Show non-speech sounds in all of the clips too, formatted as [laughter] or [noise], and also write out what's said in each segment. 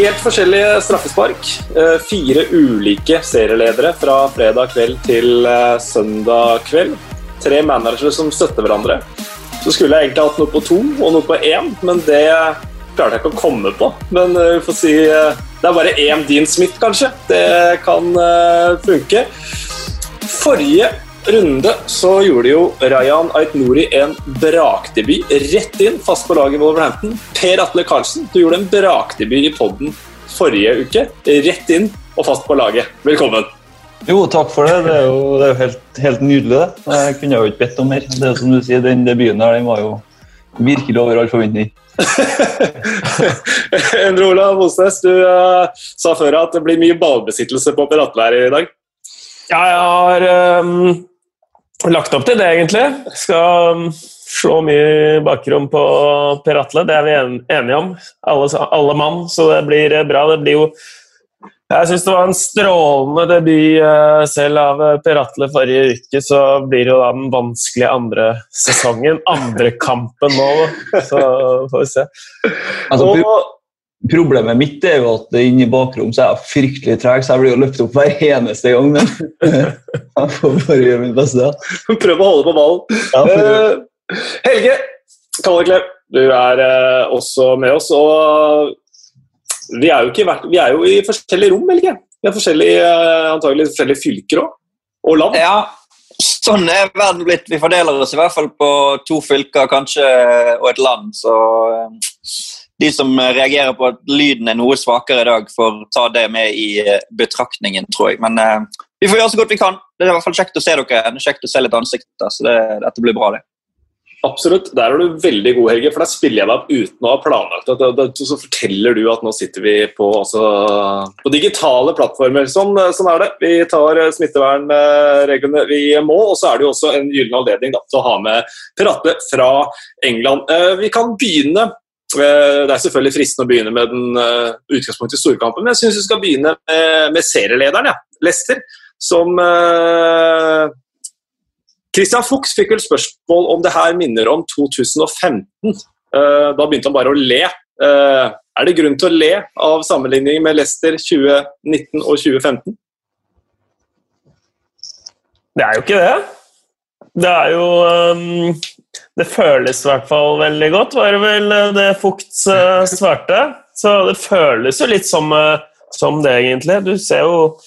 helt forskjellige straffespark. Eh, fire ulike serieledere fra fredag kveld til eh, søndag kveld. Tre managere som støtter hverandre. Så skulle jeg egentlig hatt noe på to og noe på én, men det klarte jeg ikke å komme på. Men eh, vi får si det er bare én Dean Smith, kanskje. Det kan funke. Forrige runde så gjorde jo Rayan Ait-Nouri en brakdebut rett inn, fast på laget Wolverhampton. Per Atle Karlsen, du gjorde en brakdebut i poden forrige uke. Rett inn og fast på laget. Velkommen. Jo, takk for det. Det er jo, det er jo helt, helt, nydelig, det. Jeg kunne jo ikke bedt om mer. Det er som du sier, Den debuten her, den var jo virkelig over all forventning. [laughs] Endre Olav Mosnes, du uh, sa før at det blir mye ballbesittelse på Per Atle her i dag. Ja, jeg har um, lagt opp til det, egentlig. Skal um, slå mye bakrom på Per Atle, det er vi enige om. Alle, alle mann, så det blir eh, bra. Det blir jo jeg syns det var en strålende debut eh, selv av eh, Per Atle forrige uke. Så blir det jo da den vanskelige andre sesongen. Andre kampen nå, så får vi se. Altså, Problemet mitt er jo at inne i bakrom så er jeg fryktelig treg, så jeg blir jo løpt opp hver eneste gang. Men [laughs] jeg får bare gjøre mitt beste. Prøv å holde på ballen. Ja, uh, Helge Kalleklev, du er uh, også med oss. og vi er, vært, vi er jo i forskjellige rom, Helge. Vi er forskjellige, uh, antagelig forskjellige fylker òg. Og land. Ja, sånn er verden blitt. Vi fordeler oss i hvert fall på to fylker kanskje, og et land. så de som reagerer på at lyden er noe svakere i dag, får ta det med i eh, betraktningen, tror jeg. Men eh, vi får gjøre så godt vi kan. Det er i hvert fall kjekt å se dere. Er kjekt å se litt ansikter, så det, dette blir bra, det. Absolutt. Der er du veldig god, Helge, for der spiller jeg deg opp uten å ha planlagt det. Så forteller du at nå sitter vi på, altså, på digitale plattformer. Sånn, sånn, er det. Vi tar smittevernreglene vi må, og så er det jo også en gyllen anledning da, til å ha med Per Atle fra England. Vi kan begynne Eh, det er selvfølgelig fristende å begynne med den uh, utgangspunktet i storkampen, men jeg syns vi skal begynne med, med serielederen, ja. Lester. Som uh, Christian Fuchs fikk vel spørsmål om det her minner om 2015. Uh, da begynte han bare å le. Er det grunn til å le av sammenligning med Leicester 2019 og 2015? Det er jo ikke det. Det er jo um, det føles i hvert fall veldig godt, var det vel eh, det Fugt uh, svarte. Så det føles jo litt som, uh, som, det, egentlig. Du ser jo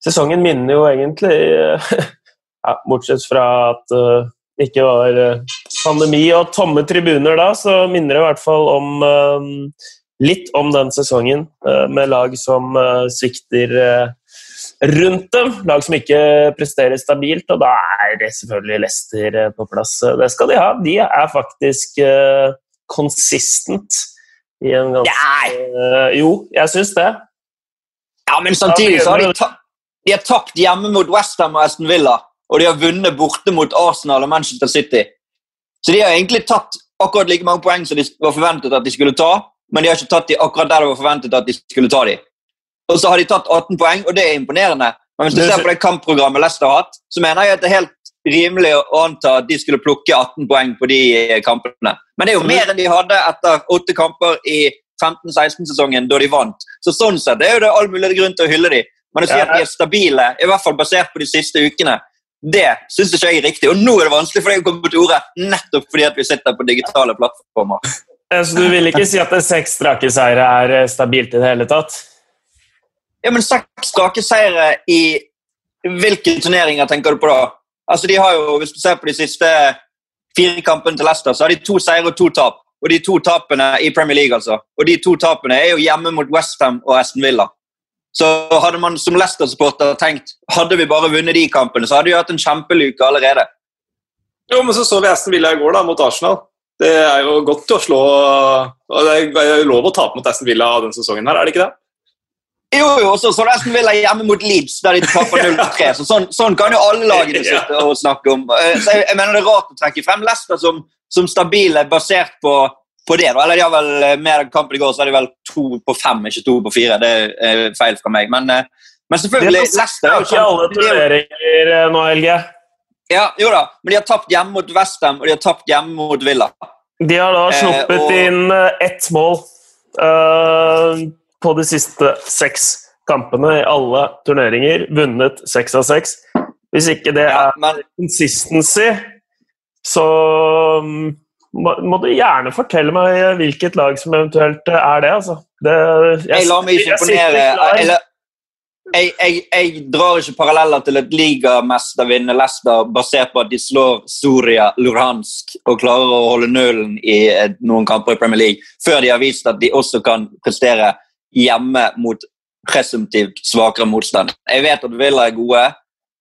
Sesongen minner jo egentlig uh, [laughs] ja, Bortsett fra at det ikke var pandemi og tomme tribuner da, så minner det i hvert fall om litt om den sesongen, med lag som svikter rundt dem. Lag som ikke presterer stabilt, og da er det selvfølgelig Leicester eh, på plass. Det skal de ha. De er faktisk uh, consistent i en ganske uh, Jo, jeg syns det. Ja, men samtidig så har de, ta de har tapt hjemme mot Westham og Aston Villa, og de har vunnet borte mot Arsenal og Manchester City. Så de har egentlig tatt akkurat like mange poeng som de var forventet at de skulle ta, men de har ikke tatt de akkurat der det var forventet at de skulle ta de. Og så har de tatt 18 poeng, og det er imponerende. Men hvis du ser på det kampprogrammet Leicester har hatt, så mener jeg at det er helt rimelig å anta at de skulle plukke 18 poeng på de kampene. Men det er jo mer enn de hadde etter åtte kamper i 15-16-sesongen, da de vant. Så sånn sett er jo det all mulig grunn til å hylle dem. Men å si at de er stabile, i hvert fall basert på de siste ukene, det syns ikke jeg er riktig. Og nå er det vanskelig for deg å komme til orde, nettopp fordi at vi sitter på digitale plattformer. Så du vil ikke si at det seks strake seire er stabilt i det hele tatt? Ja, men Seks strake seire i hvilke turneringer tenker du på da? Altså, de har jo, Hvis du ser på de siste fire kampene til Leicester, så har de to seire og to tap. Og de to tapene i Premier League, altså. Og de to tapene er jo hjemme mot Westham og Aston Villa. Så hadde man som Leicester-supporter tenkt hadde vi bare vunnet de kampene, så hadde vi hatt en kjempeluke allerede. Jo, men så så vi Aston Villa i går da, mot Arsenal. Det er jo godt å slå og Det er lov å tape mot Aston Villa denne sesongen, her, er det ikke det? Jo, jo, så, nesten vil jeg hjemme mot Leeds, der de taper [laughs] 0-3. Så sånn, sånn, kan jo alle lagene sitte og snakke om. Eh, så jeg, jeg, mener Det er rart å trekke frem Leicester som, som stabile basert på, på det. Da. Eller de har vel, eh, Med kampen i går så har de vel to på fem, ikke to på fire. Det er feil fra meg. Men, eh, men selvfølgelig Leicester er jo ikke alle turneringer nå, Helge. Ja, jo da, men de har tapt hjemme mot Westham og de har tapt hjemme mot Villa. De har da sluppet eh, og... inn ett mål. Uh, på de siste seks kampene i alle turneringer. Vunnet seks av seks. Hvis ikke det er consistency, så mm, må, du gjerne fortelle meg hvilket lag som eventuelt er det, altså. Det, jeg lar meg ikke imponere. jeg, jeg, jeg drar ikke paralleller til et ligamestervinnende Leicester basert på at de slår Soria Luransk og klarer å holde nullen i noen kamper i Premier League, før de har vist at de også kan prestere hjemme mot presumptivt svakere motstand. Jeg vet at Villa er gode,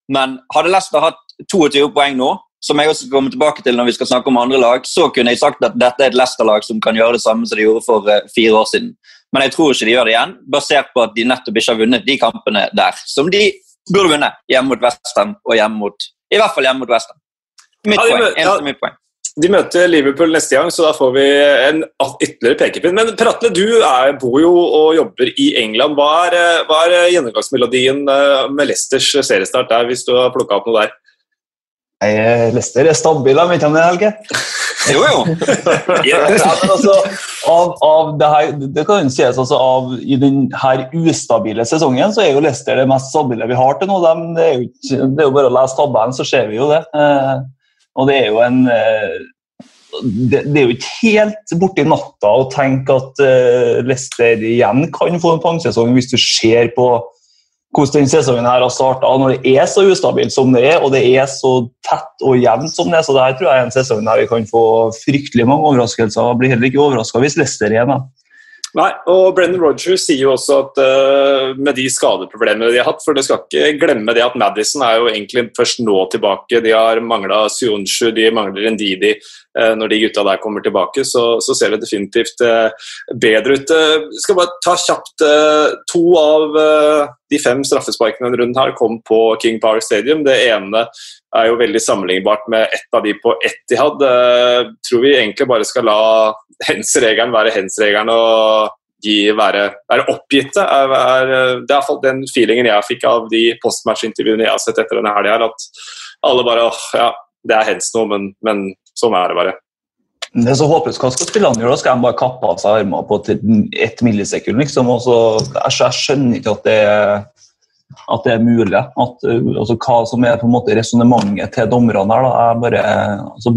men hadde Leicester hatt 22 poeng nå, som jeg også skal komme tilbake til når vi skal snakke om andre lag, så kunne jeg sagt at dette er et Leicester-lag som kan gjøre det samme som de gjorde for eh, fire år siden. Men jeg tror ikke de gjør det igjen, basert på at de nettopp ikke har vunnet de kampene der. Som de burde vunnet hjemme mot Westham og hjemme mot I hvert fall hjemme mot Westham. Mitt Ja, poeng. ja. Eneste mitt poeng. De møter Liverpool neste gang, så da får vi en ytterligere pekepinn. Men Pratle, du er, bor jo og jobber i England. Hva er, eh, hva er gjennomgangsmelodien eh, med Leicesters seriestart der, hvis du har plukka opp noe der? Nei, Leicester er stabil, vet ikke om det, Helge? [laughs] Jo, jo. [laughs] Ja, men altså, av, av det, her, det kan sies altså av I denne ustabile sesongen så er jo Leicester det mest stabile vi har til nå. De, det, er jo, det er jo bare å lese tabellen, så ser vi jo det. Og det er jo en eh, det, det er jo ikke helt borti natta å tenke at uh, Leicester igjen kan få en pangsesong hvis du ser på hvordan den sesongen her har starta, når det er så ustabilt som det er, og det er så tett og jevnt som det er. Så det her tror jeg er en sesong der vi kan få fryktelig mange overraskelser. Jeg blir heller ikke overraska hvis Leicester igjen da. Nei, og Brendan Rodgers sier jo også at uh, med de skadeproblemene de har hatt For du skal ikke glemme det at Madison er jo egentlig først nå tilbake. De har mangla Sionshu, de mangler Ndidi. Uh, når de gutta der kommer tilbake, så, så ser det definitivt uh, bedre ut. Uh, skal bare ta kjapt To av de fem straffesparkene denne runden her kom på King Power Stadium. Det ene er jo veldig sammenlignbart med ett av de på Etihad. Uh, tror vi egentlig bare skal la hens-regelen være hens-regelen og de være, være oppgitte. Er, er, det er iallfall den feelingen jeg fikk av de postmatch-intervjuene jeg har sett etter denne helga. At alle bare åh, ja, det er hens nå, men, men sånn er det bare. Det er så håpløst. Hva skal spillerne gjøre? Da skal de bare kappe av seg armene på et, ett millisekund, liksom. Og så, jeg, jeg skjønner ikke at det, er- at det er mulig. At, uh, altså, hva som er på en måte resonnementet til dommerne her. Da, er bare, altså,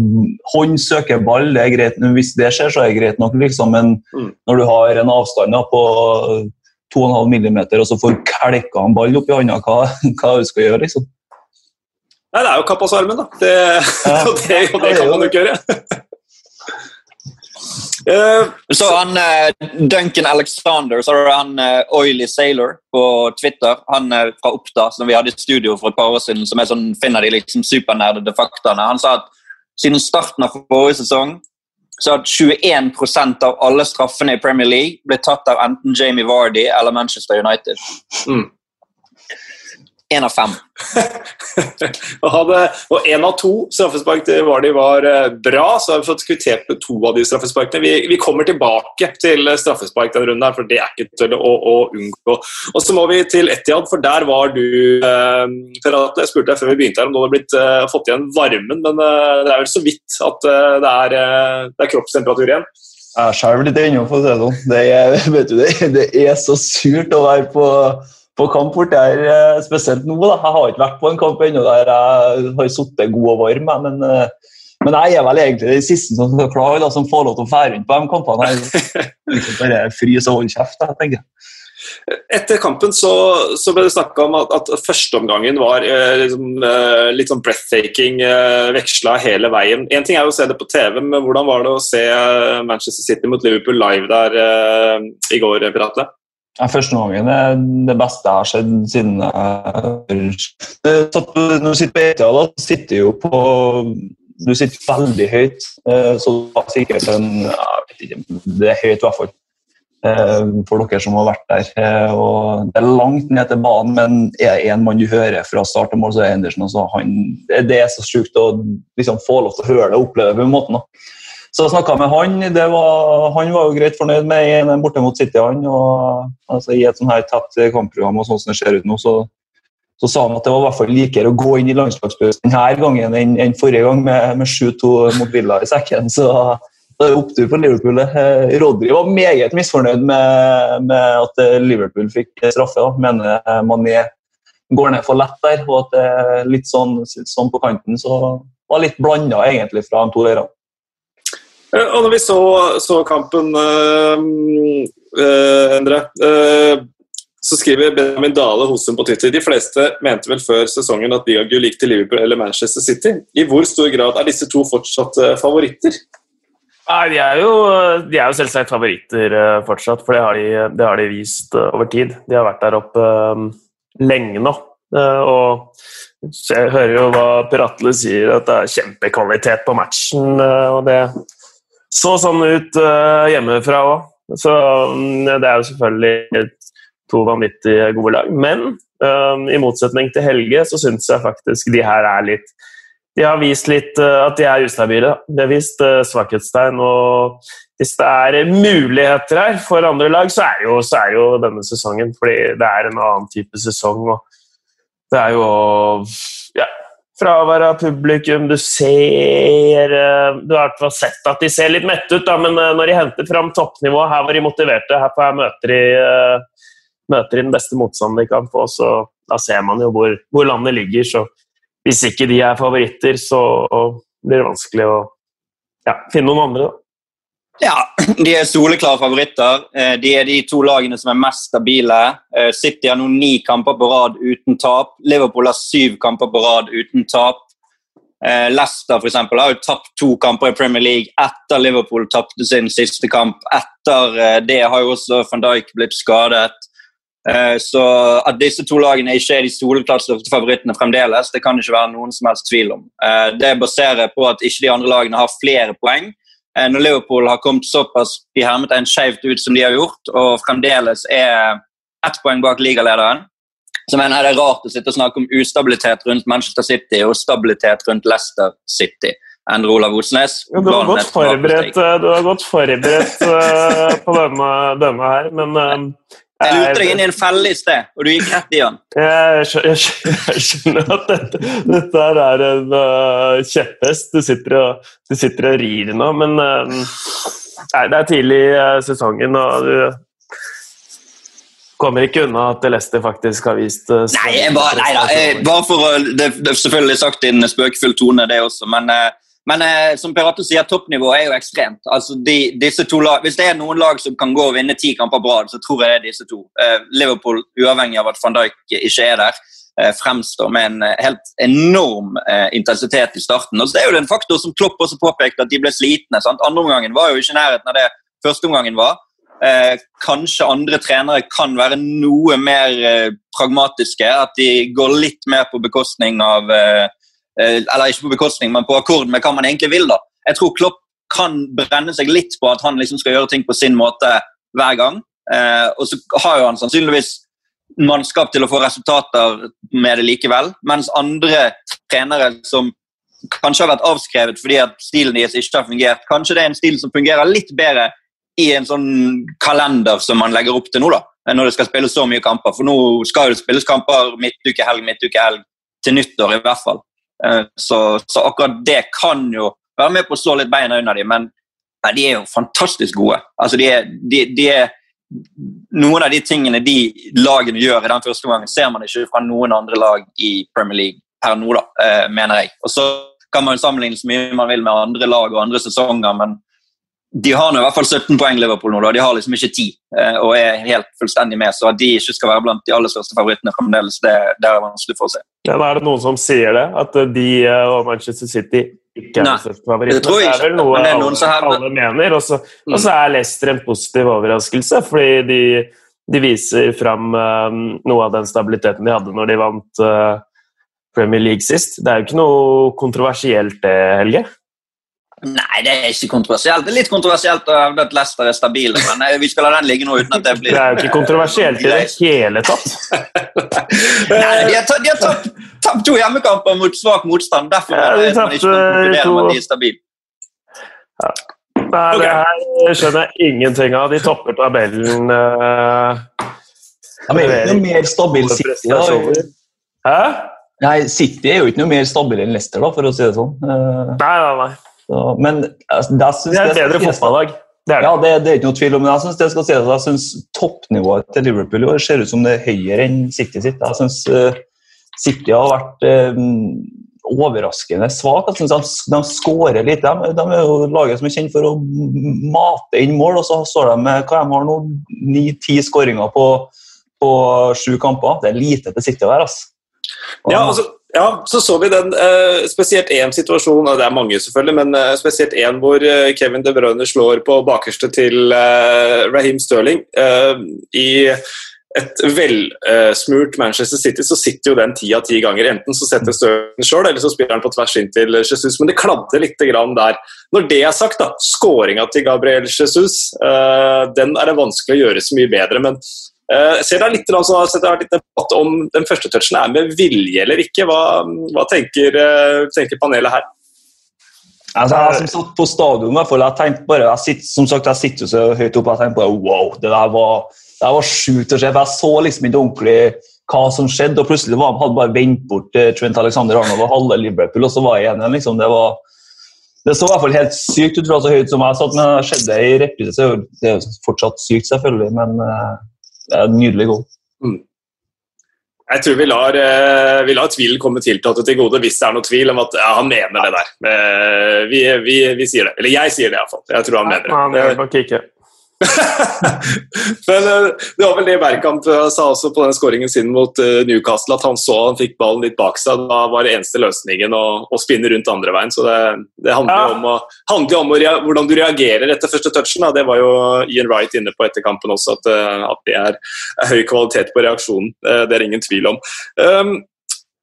hånd søker ball, det er greit. Hvis det skjer, så er det greit nok, liksom. Men Mm. når du har en avstand da, på 2,5 millimeter, og så får kelka en ball opp i hånda, hva, hva du skal gjøre, liksom? Nei, det er jo kapp av armen, da. Det, og [laughs] det, og det kan man jo ikke gjøre. [laughs] Eh, Så han eh, Duncan Alexander, så er du han eh, Oily Sailor på Twitter. Han fra Oppda, som vi hadde i studio for et par år siden, som er sånn, finner de liksom supernerdede faktaene. Han sa at siden starten av forrige sesong så at 21% av alle straffene i Premier League ble tatt av enten Jamie Vardy eller Manchester United. Mm. Én av fem. [laughs] og, hadde, og en av to straffespark til Vardi var eh, bra, så har vi fått kvittert med to av de straffesparkene. Vi, vi kommer tilbake til straffespark denne runden, her, for det er ikke til å, å unngå. Og så må vi til Etiad, for der var du eh, Jeg spurte deg før vi begynte her om du hadde blitt, eh, fått igjen varmen, men eh, det er vel så vidt at eh, det, er, eh, det er kroppstemperatur igjen. Jeg er selv litt ennå, for å si det sånn. Det er, [laughs] du, det, det er så surt å være på, på kamp borti her, eh, spesielt nå. da. Jeg har ikke vært på en kamp ennå der jeg har sittet god og varm, men, eh, men jeg er vel egentlig den siste som skal klare, da, som får lov til å fære rundt på de kampene. Liksom [laughs] bare fryse og holde kjeft, jeg tenker. Etter kampen så, så ble det snakka om at, at førsteomgangen var eh, liksom, eh, litt sånn breathtaking, eh, veksla hele veien. Én ting er jo å se det på TV, men hvordan var det å se eh, Manchester City mot Liverpool live der i går, Per Atle? Ja, Første gangen er det beste jeg har sett siden jeg satt Når du sitter på ETA, da sitter jo på Du sitter veldig høyt, eh, så det var sikkert en ikke, Det er høyt, i hvert fall. eh, For dere som har vært der. Eh, Og det er langt ned til banen, men er det én mann du hører fra start til mål, så er det Altså han, det er så sjukt å liksom få lov til å høre det og oppleve det på en måte. Da. Så jeg snakka med han. Det var, han var jo greit fornøyd med en borte mot City. han, og altså, I et sånn her tett kampprogram og sånn som det ser ut nå, så, så sa han at det var i hvert fall likere å gå inn i landslagspausen denne gangen enn, enn forrige gang med, med 7-2 mot Villa i sekken. Så Det er opptur for Liverpool. det. Eh, Rodri var meget misfornøyd med, med at eh, Liverpool fikk straffe. Da. Mener man Mané går ned for lett der, og at det er litt sånn, sånn på kanten. Så var litt blanda egentlig fra de to leirene. Eh, Og når vi så, så kampen, øh, øh, Endre, så skriver Benjamin Dale Hosum på Twitter de fleste mente vel før sesongen at Biagu likte Liverpool eller Manchester City. I hvor stor grad er disse to fortsatt favoritter? Nei, de er, jo, de er jo selvsagt favoritter eh, fortsatt, for det har de, det har de vist eh, over tid. De har vært der oppe eh, lenge nå. Eh, og jeg hører jo hva Per Atle sier, at det er kjempekvalitet på matchen. eh, og det så sånn ut uh, hjemmefra òg. Så um, det er jo selvfølgelig to vanvittig gode lag. Men um, i motsetning til Helge så syns jeg faktisk de her er litt de har vist litt uh, at de er ustabile. De har vist uh, svakhetstegn. og Hvis det er muligheter her for andre lag, så er, jo, så er jo denne sesongen fordi det er en annen type sesong. og Det er jo fravær av publikum. Du ser eh, Du har i hvert fall sett at de ser litt mette ut, da, men eh, når de henter fram toppnivået Her var de motiverte. Her, her møter, de, eh, møter de den beste motstanderen de kan få. så Da ser man jo hvor, hvor landet ligger. så hvis ikke de er favoritter, så blir det vanskelig å ja, finne noen andre. Da. Ja, de er soleklare favoritter. Eh, De er de to lagene som er mest stabile. Eh, City har nå ni kamper på rad uten tap. Liverpool har syv kamper på rad uten tap. Eh, Leicester for eksempel, har jo tapt to kamper i Premier League etter Liverpool tapte sin siste kamp. Etter det har jo også van Dijk blitt skadet. Så at disse to lagene ikke er de soleklart største favorittene fremdeles, det kan det ikke være noen som helst tvil om. Det baserer på at ikke de andre lagene har flere poeng. Eh, Når Liverpool har kommet såpass i hermetegn skjevt ut som de har gjort, og fremdeles er ett poeng bak ligalederen, så mener jeg det er rart å sitte og snakke om ustabilitet rundt Manchester City og stabilitet rundt Leicester City. Endre Olav Osnes. Ja, du, har godt forberedt, eh, du har godt forberedt eh, på denne, denne her, men Jeg lurte deg inn i en felle i sted, og du gikk rett i den. Jeg jeg jeg skjønner at dette, dette er en uh, kjepphest du sitter og, du sitter og rir nå, men uh, nei, det er tidlig i uh, sesongen, og du kommer ikke unna at Leicester faktisk har vist uh, Nei, bare, nei da, bare for å Det, det er selvfølgelig sagt i en spøkefull tone, det også, men, eh, men eh, som Per Atle sier, toppnivået er jo ekstremt. Altså, de, disse to lag, Hvis det er noen lag som kan gå og vinne ti kamper på rad, så tror jeg det er disse to. Eh, Liverpool, uavhengig av at van Dijk ikke er der, eh, fremstår med en eh, helt enorm eh, intensitet i starten. Og så Det er jo en faktor som Klopp også påpekte, at de ble slitne. sant? Andre omgangen var jo ikke i nærheten av det første omgangen var. Eh, kanskje andre trenere kan være noe mer eh, pragmatiske. At de går litt mer på bekostning av eh, Eller ikke på bekostning, men på akkord med hva man egentlig vil. da. Jeg tror Klopp kan brenne seg litt på at han liksom skal gjøre ting på sin måte hver gang. Eh, og så har jo han sannsynligvis mannskap til å få resultater med det likevel. Mens andre trenere som kanskje har vært avskrevet fordi at stilen deres ikke har fungert, kanskje det er en stil som fungerer litt bedre i en sånn kalender som man legger opp til nå, da, når det skal spilles så mye kamper. For nå skal det spilles kamper midtuke, helg, midtuke, helg til nyttår i hvert fall. Eh, Så, så akkurat det kan jo være med på å slå litt beina under dem, men nei, de er jo fantastisk gode. Altså, de er, de, de er Noen av de tingene de lagene gjør i den første gangen, ser man ikke fra noen andre lag i Premier League per nå, da, eh, mener jeg. Og så kan man sammenligne så mye man vil med andre lag og andre sesonger, men de har nå i hvert fall 17 poeng Liverpool nå, da. de har liksom ikke 10 eh, og er helt fullstendig med. Så at de ikke skal være blant de aller største favorittene fremdeles, det, det er vanskelig for å se. Ja, da er det noen som sier det, at de eh, og Manchester City ikke er Nei, de største favorittene. det Det er vel noe men er alle, alle mener. Og så Mm. er Leicester en positiv overraskelse, fordi de, de viser fram uh, noe av den stabiliteten de hadde når de vant uh, Premier League sist. Det er jo ikke noe kontroversielt det, Helge? Nei, det er ikke kontroversielt. Det er litt kontroversielt å hevde at Leicester er stabile, men eh, vi skal la den ligge nå uten at det blir Det er jo ikke kontroversielt i det hele tatt. Nei, de har, har tapt, tapt to hjemmekamper mot svak motstand. Derfor Ja, er de det man ikke konkludere to- med at de er stabile. Nei, det her skjønner jeg ingenting av. De topper tabellen Men det er jo ikke noe mer stabil City. Da. Hæ? Nei, City er jo ikke noe mer stabil enn Leicester, da, for å si det sånn. Uh... Nei, nei, nei. Så, men altså, det, Det er et bedre fotballag. Det er det. Ja, det, det er ikke noe tvil om det. Jeg synes det skal sies at jeg synes toppnivået til Liverpool i år ser ut som det er høyere enn City sitt. Jeg synes uh, City har vært uh, overraskende svak. Jeg synes de, de skårer lite. De, de er jo laget som er kjent for å mate inn mål, og så står de med hva de har nå, ni-ti skåringer på, på sju kamper. Det er lite til City å være. altså. Ja, altså, ja, så så vi den eh, spesielt én situasjon, og det er mange selvfølgelig, men eh, spesielt én hvor eh, Kevin De Bruyne slår på bakerste til Raheem Sterling. I et velsmurt Manchester City så sitter jo den ti av ti ganger. Enten så setter Sterling sjøl, eller så spiller han på tvers inn til Jesus. Men det kladder litt der. Når det er sagt, da, skåringa til Gabriel Jesus, den er det vanskelig å gjøre så mye bedre. men Jeg ser det litt, altså, det litt debatt om den første touchen er med vilje eller ikke. Hva, hva tenker, eh, tenker panelet her? Altså, jeg som satt på stadion, jeg tenkte bare, jeg sitter, som sagt, jeg sitter så høyt oppe, jeg tenkte bare wow, det der var, det var sjukt å se. for Jeg så liksom ikke ordentlig hva som skjedde, og plutselig var, hadde bare vendt bort eh, Trent Alexander Arnold og halve Liverpool, og så var jeg igjen. Liksom, det var det så i hvert fall helt sykt ut fra så høyt som jeg satt, men det skjedde i reprise, det er jo fortsatt sykt, selvfølgelig, men eh, det er en nydelig goal. Jeg tror vi lar, eh, vi lar tvilen komme tiltalte til gode hvis det er noe tvil om at ja, han mener det der. Eh, Vi, vi, vi sier det. Eller jeg sier det iallfall. Jeg tror han mener det. Han gjør det nok ikke. [laughs] Men eh, det var vel det Bergkamp eh, sa også på den skåringen sin mot eh, Newcastle, at han så han fikk ballen litt bak seg. Da var det eneste løsningen å, å spinne rundt andre veien. Så det, det handler jo om, å, handler om å hvordan du reagerer etter første touchen. Da. Det var jo Ian Wright inne på etter kampen også, at, at det er, er høy kvalitet på reaksjonen. Det er ingen tvil om. Um,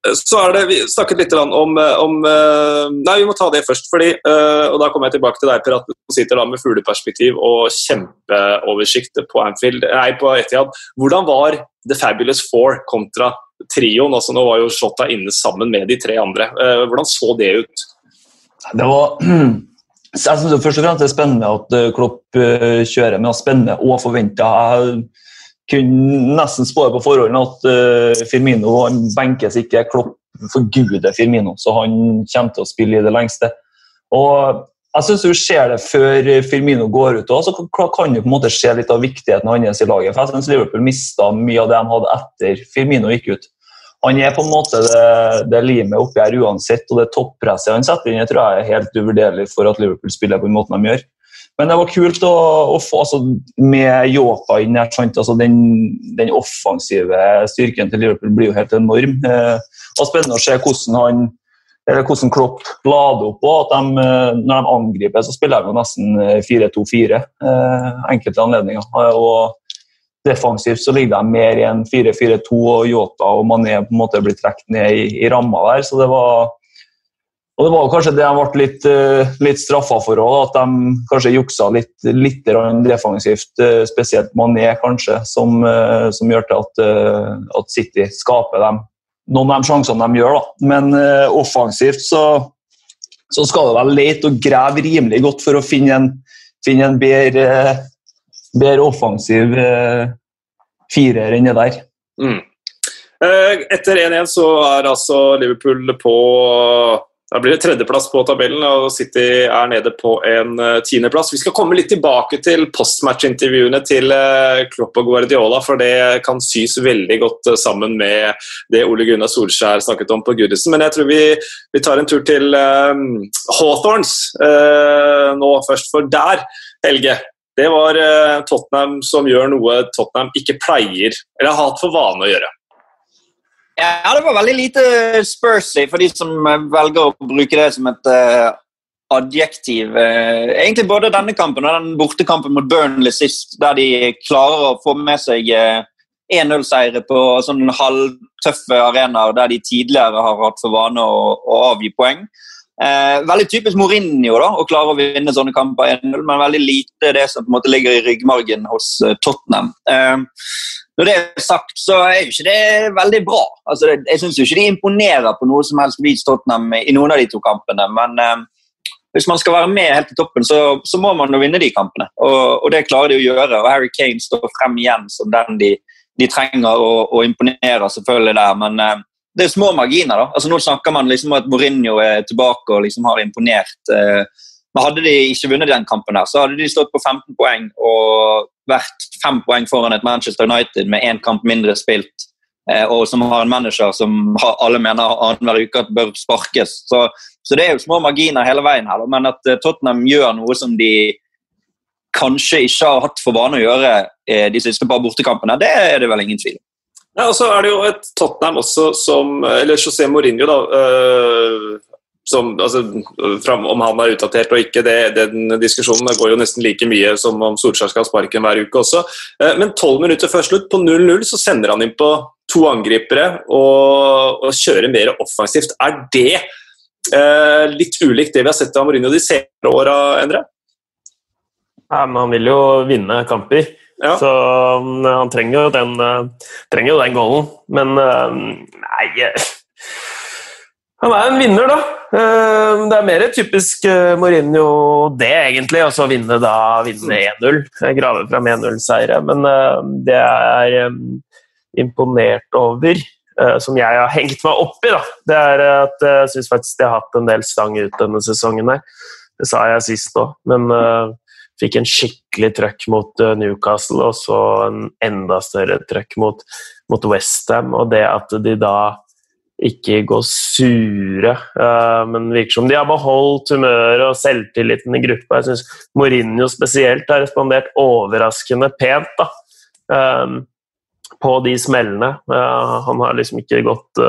så er det, Vi snakket litt om, om eh, Nei, vi må ta det først. fordi, eh, og Da kommer jeg tilbake til deg, Per, at du sitter da med fugleperspektiv og kjempeoversikt på Anfield, nei, på Etihad. Hvordan var The Fabulous Four kontra trioen? Altså, nå var jo Shota inne sammen med de tre andre. Eh, Hvordan så det ut? Det var Jeg synes jo først og fremst det er spennende at eh, Klopp eh, kjører, men det er spennende og forventa. Jeg kunne nesten spåre på forhånd at uh, Firmino han benkes ikke. Klopp forguder Firmino, så han kommer til å spille i det lengste. Og jeg synes du ser det før Firmino går ut, Og så kan kan du på en måte se litt av viktigheten hans i laget. For jeg synes Liverpool mista mye av det de hadde etter Firmino gikk ut. Han er på en måte det, det limet oppi her uansett, og det toppresset han setter inn, jeg tror jeg er helt uvurderlig for at Liverpool spiller på den måten de gjør. Men det var kult å, å få altså, med Yota inn der. Altså, den, den offensive styrken til Liverpool blir jo helt enorm. Eh, var spennende å se hvordan han hvordan Klopp lader opp Og at de, eh, Når de angriper, så spiller de jo nesten eh, 4-2-4 eh, enkelte anledninger. Eh, Og defensivt så ligger de mer i en 4-4-2, og Yota og Mané på en måte blir trukket ned i, i ramma der. så det var og Det var kanskje det de ble litt, eh, litt straffa for òg, at de kanskje juksa litt, litt defensivt. eh, Spesielt Mané, kanskje, som, eh, som gjør til at, at City skaper dem. noen av de sjansene de gjør. da. Men offensivt så, så skal det vel lete og grave rimelig godt for å finne en, finne en bedre, bedre offensiv firer enn det der. Mm. Etter 1-1 så er altså Liverpool på da blir det tredjeplass på tabellen, og City er nede på en eh, tiendeplass. Vi skal komme litt tilbake til postmatch-intervjuene til eh, Klopp og Guardiola, for det kan sys veldig godt eh, sammen med det Ole Gunnar Solskjær snakket om på Goodison. Men jeg tror vi, vi tar en tur til um, Hawthorns uh, nå først, for der, Helge det var uh, Tottenham som gjør noe Tottenham ikke pleier, eller har hatt for vane å gjøre. Ja, det var veldig lite Spursy for de som eh, velger å bruke det som et uh, adjektiv. Uh, egentlig både denne kampen og den bortekampen mot Burnley sist, der de klarer å få med seg uh, 1-0-seire på sånn halvtøffe arenaer der de tidligere har hatt for vane å, å avgi poeng. Veldig typisk Mourinho da, å klare å vinne sånne kamper 1-0, men veldig lite det som på en måte ligger i ryggmargen hos Tottenham. Eh, når det er sagt, så er jo ikke det veldig bra. Altså, det, jeg syns ikke de imponerer på noe som helst vis Tottenham i noen av de to kampene. Men eh, hvis man skal være med helt til toppen, så, så må man jo vinne de kampene. Og, og, det klarer de å gjøre. Og Harry Kane står frem igjen som den de, de trenger, og, og imponerer selvfølgelig der. Men eh, det er små marginer. da. Altså Nå snakker man liksom om at Mourinho er tilbake og liksom har imponert. Eh, Men hadde de ikke vunnet den kampen, her, så hadde de stått på 15 poeng og vært fem poeng foran et Manchester United med én kamp mindre spilt, eh, og som har en manager som alle mener annenhver uke at bør sparkes. Så, så, det er jo små marginer hele veien her. Men at eh, Tottenham gjør noe som de kanskje ikke har hatt for vane å gjøre eh, de siste par bortekampene, det er det vel ingen tvil om. Ja, og så er det jo et Tottenham også som Eller José Mourinho, da. Som, altså, fram, om han er utdatert og ikke, det, den diskusjonen går jo nesten like mye som om Solskjær skal ha sparken hver uke også. Øh, men tolv minutter før slutt, på 0-0, så sender han inn på to angripere og, og kjører mer offensivt. Er det eh, litt ulikt det vi har sett av Mourinho de senere åra, Endre? Ja, men han vil jo vinne kamper. Ja. Så um, han trenger jo den, uh, trenger jo den goalen. Men uh, nei Han er en vinner, da. Det er mer typisk Mourinho det, egentlig. Altså vinne vinne 1-0. Grave fram 1-0-seire. Men det jeg er imponert over, som jeg har hengt meg opp i, da, det er at jeg syns faktisk de har hatt en del stang ut denne sesongen her. Det sa jeg sist òg, men Fikk en skikkelig trøkk mot eh, Newcastle og så en enda større trøkk mot, mot Westham. Og det at de da ikke gå sure, uh, men virker som de har beholdt humøret og selvtilliten i gruppa. Jeg syns Mourinho spesielt har respondert overraskende pent da, um, på de smellene. Uh, han har liksom ikke gått,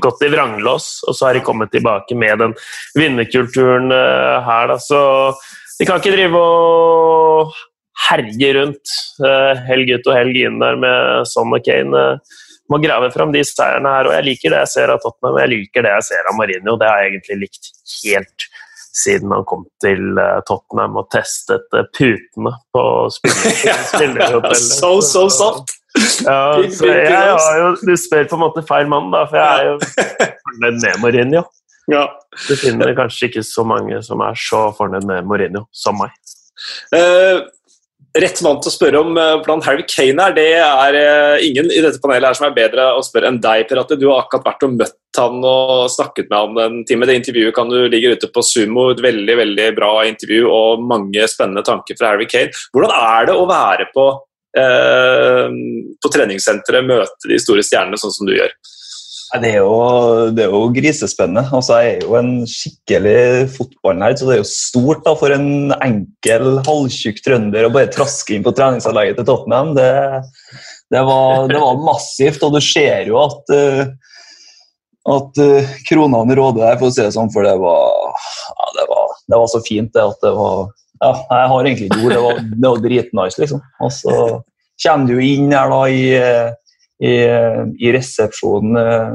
gått i vranglås, og så har de kommet tilbake med den vinnerkulturen her. Da. Så de kan ikke drive og herje rundt helg ut og helg inn der med Son og Kane. Må grave fram de seierne her, og jeg liker det jeg ser av Tottenham. Jeg liker det jeg ser av Mourinho. Det har jeg egentlig likt helt siden han kom til uh, Tottenham og testet uh, putene på [laughs] spillerhotellet. so, so soft! Ja, så jeg har jo, du spør på en måte feil mann, da, for jeg er jo fornøyd med Mourinho. Ja. Du finner kanskje ikke så mange som er så fornøyd med Mourinho som meg. Uh, rett mann til å spørre om uh, hvordan Harry Kane er, det er uh, ingen i dette panelet her som er bedre å spørre enn deg, Per Atte. Du har akkurat vært og møtt han og snakket med han en time. Det intervjuet kan du ligge ute på Sumo. Et veldig veldig bra intervju og mange spennende tanker fra Harry Kane. Hvordan er det å være på, på treningssenteret, møte de store stjernene sånn som du gjør? Det er, jo, det er jo grisespennende. Altså, jeg er jo en skikkelig fotballnerd, så det er jo stort da, for en enkel, halvtjukk trønder å bare traske inn på treningsanlegget til Tottenham. Det, det, var, det, var, massivt, og du ser jo at, uh, at uh, kronene råder der, for å si det sånn, for det var, ja, det var, det var så fint det at det var ja, Jeg har egentlig ikke ord. Det var, det var dritnice, liksom. Og så kommer du inn her da i i, i resepsjonen eh,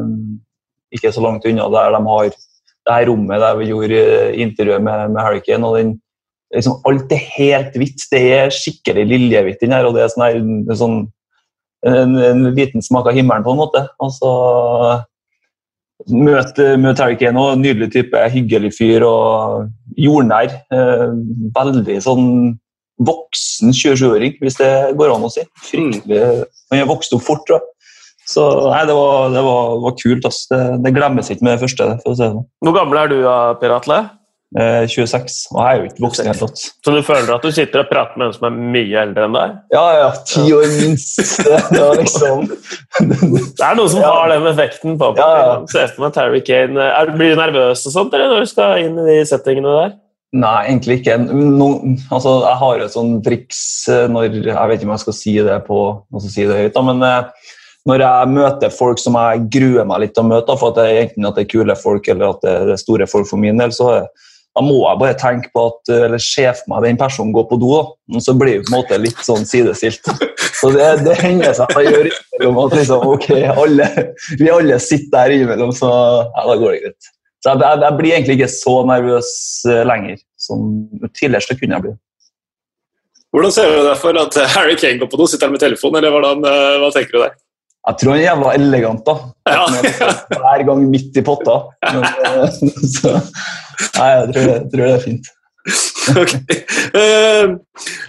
ikke så langt unna der de har det her rommet der vi gjorde intervjuet med, med Harry Kane. og den, liksom, Alt er helt hvitt. Det er skikkelig liljehvitt inni her. og det er sånn, her, sånn en, en, liten smak av himmelen, på en måte. Altså, Møte møt Harry Kane òg. Nydelig type, hyggelig fyr og jordnær. Eh, veldig sånn voksen 27-åring, hvis det går an å si. Fryktelig, Han har vokst opp fort, tror jeg. Så nei, det var, det var, det var kult. Ass. Det, det, glemmes ikke med det første. for å si det sånn. Hvor gammel er du, Per Atle? Eh, 26. Og jeg er jo ikke voksen i det Så du føler at du sitter og prater med en som er mye eldre enn deg? Ja, ja. Ti år minst. Det, liksom Det er noe som ja. har den effekten på meg. Ja, ja. Se for meg Terry Kane. Er, blir du nervøs og sånt eller når du skal inn i de settingene der? Nei, egentlig ikke. No, altså, jeg har et sånt triks eh, når Jeg vet ikke om jeg skal si det på si det høyt, da, men eh, når jeg møter folk som jeg gruer meg litt til å møte, for at det enten at det er kule folk eller at det er store folk for min del, så da må jeg bare tenke på at, eller se for meg den personen går på do, da. og så blir det på en måte litt sånn sidestilt. Så det, det hender seg at jeg gjør innimellom at liksom, ok, alle, vi alle sitter der innimellom, så ja, da går det greit. Så jeg, jeg, jeg, blir egentlig ikke så nervøs uh, lenger som tidligere så kunne jeg bli. Hvordan ser du deg for at Harry Kane går på do? Sitter han med telefon, eller hvordan, uh, hva tenker du der? Jeg tror han er jævla elegant, da. Ja. Hver gang midt i potta. Men, eh, [laughs] så, nei, jeg tror, jeg tror, det er fint. [laughs] Okay. Uh,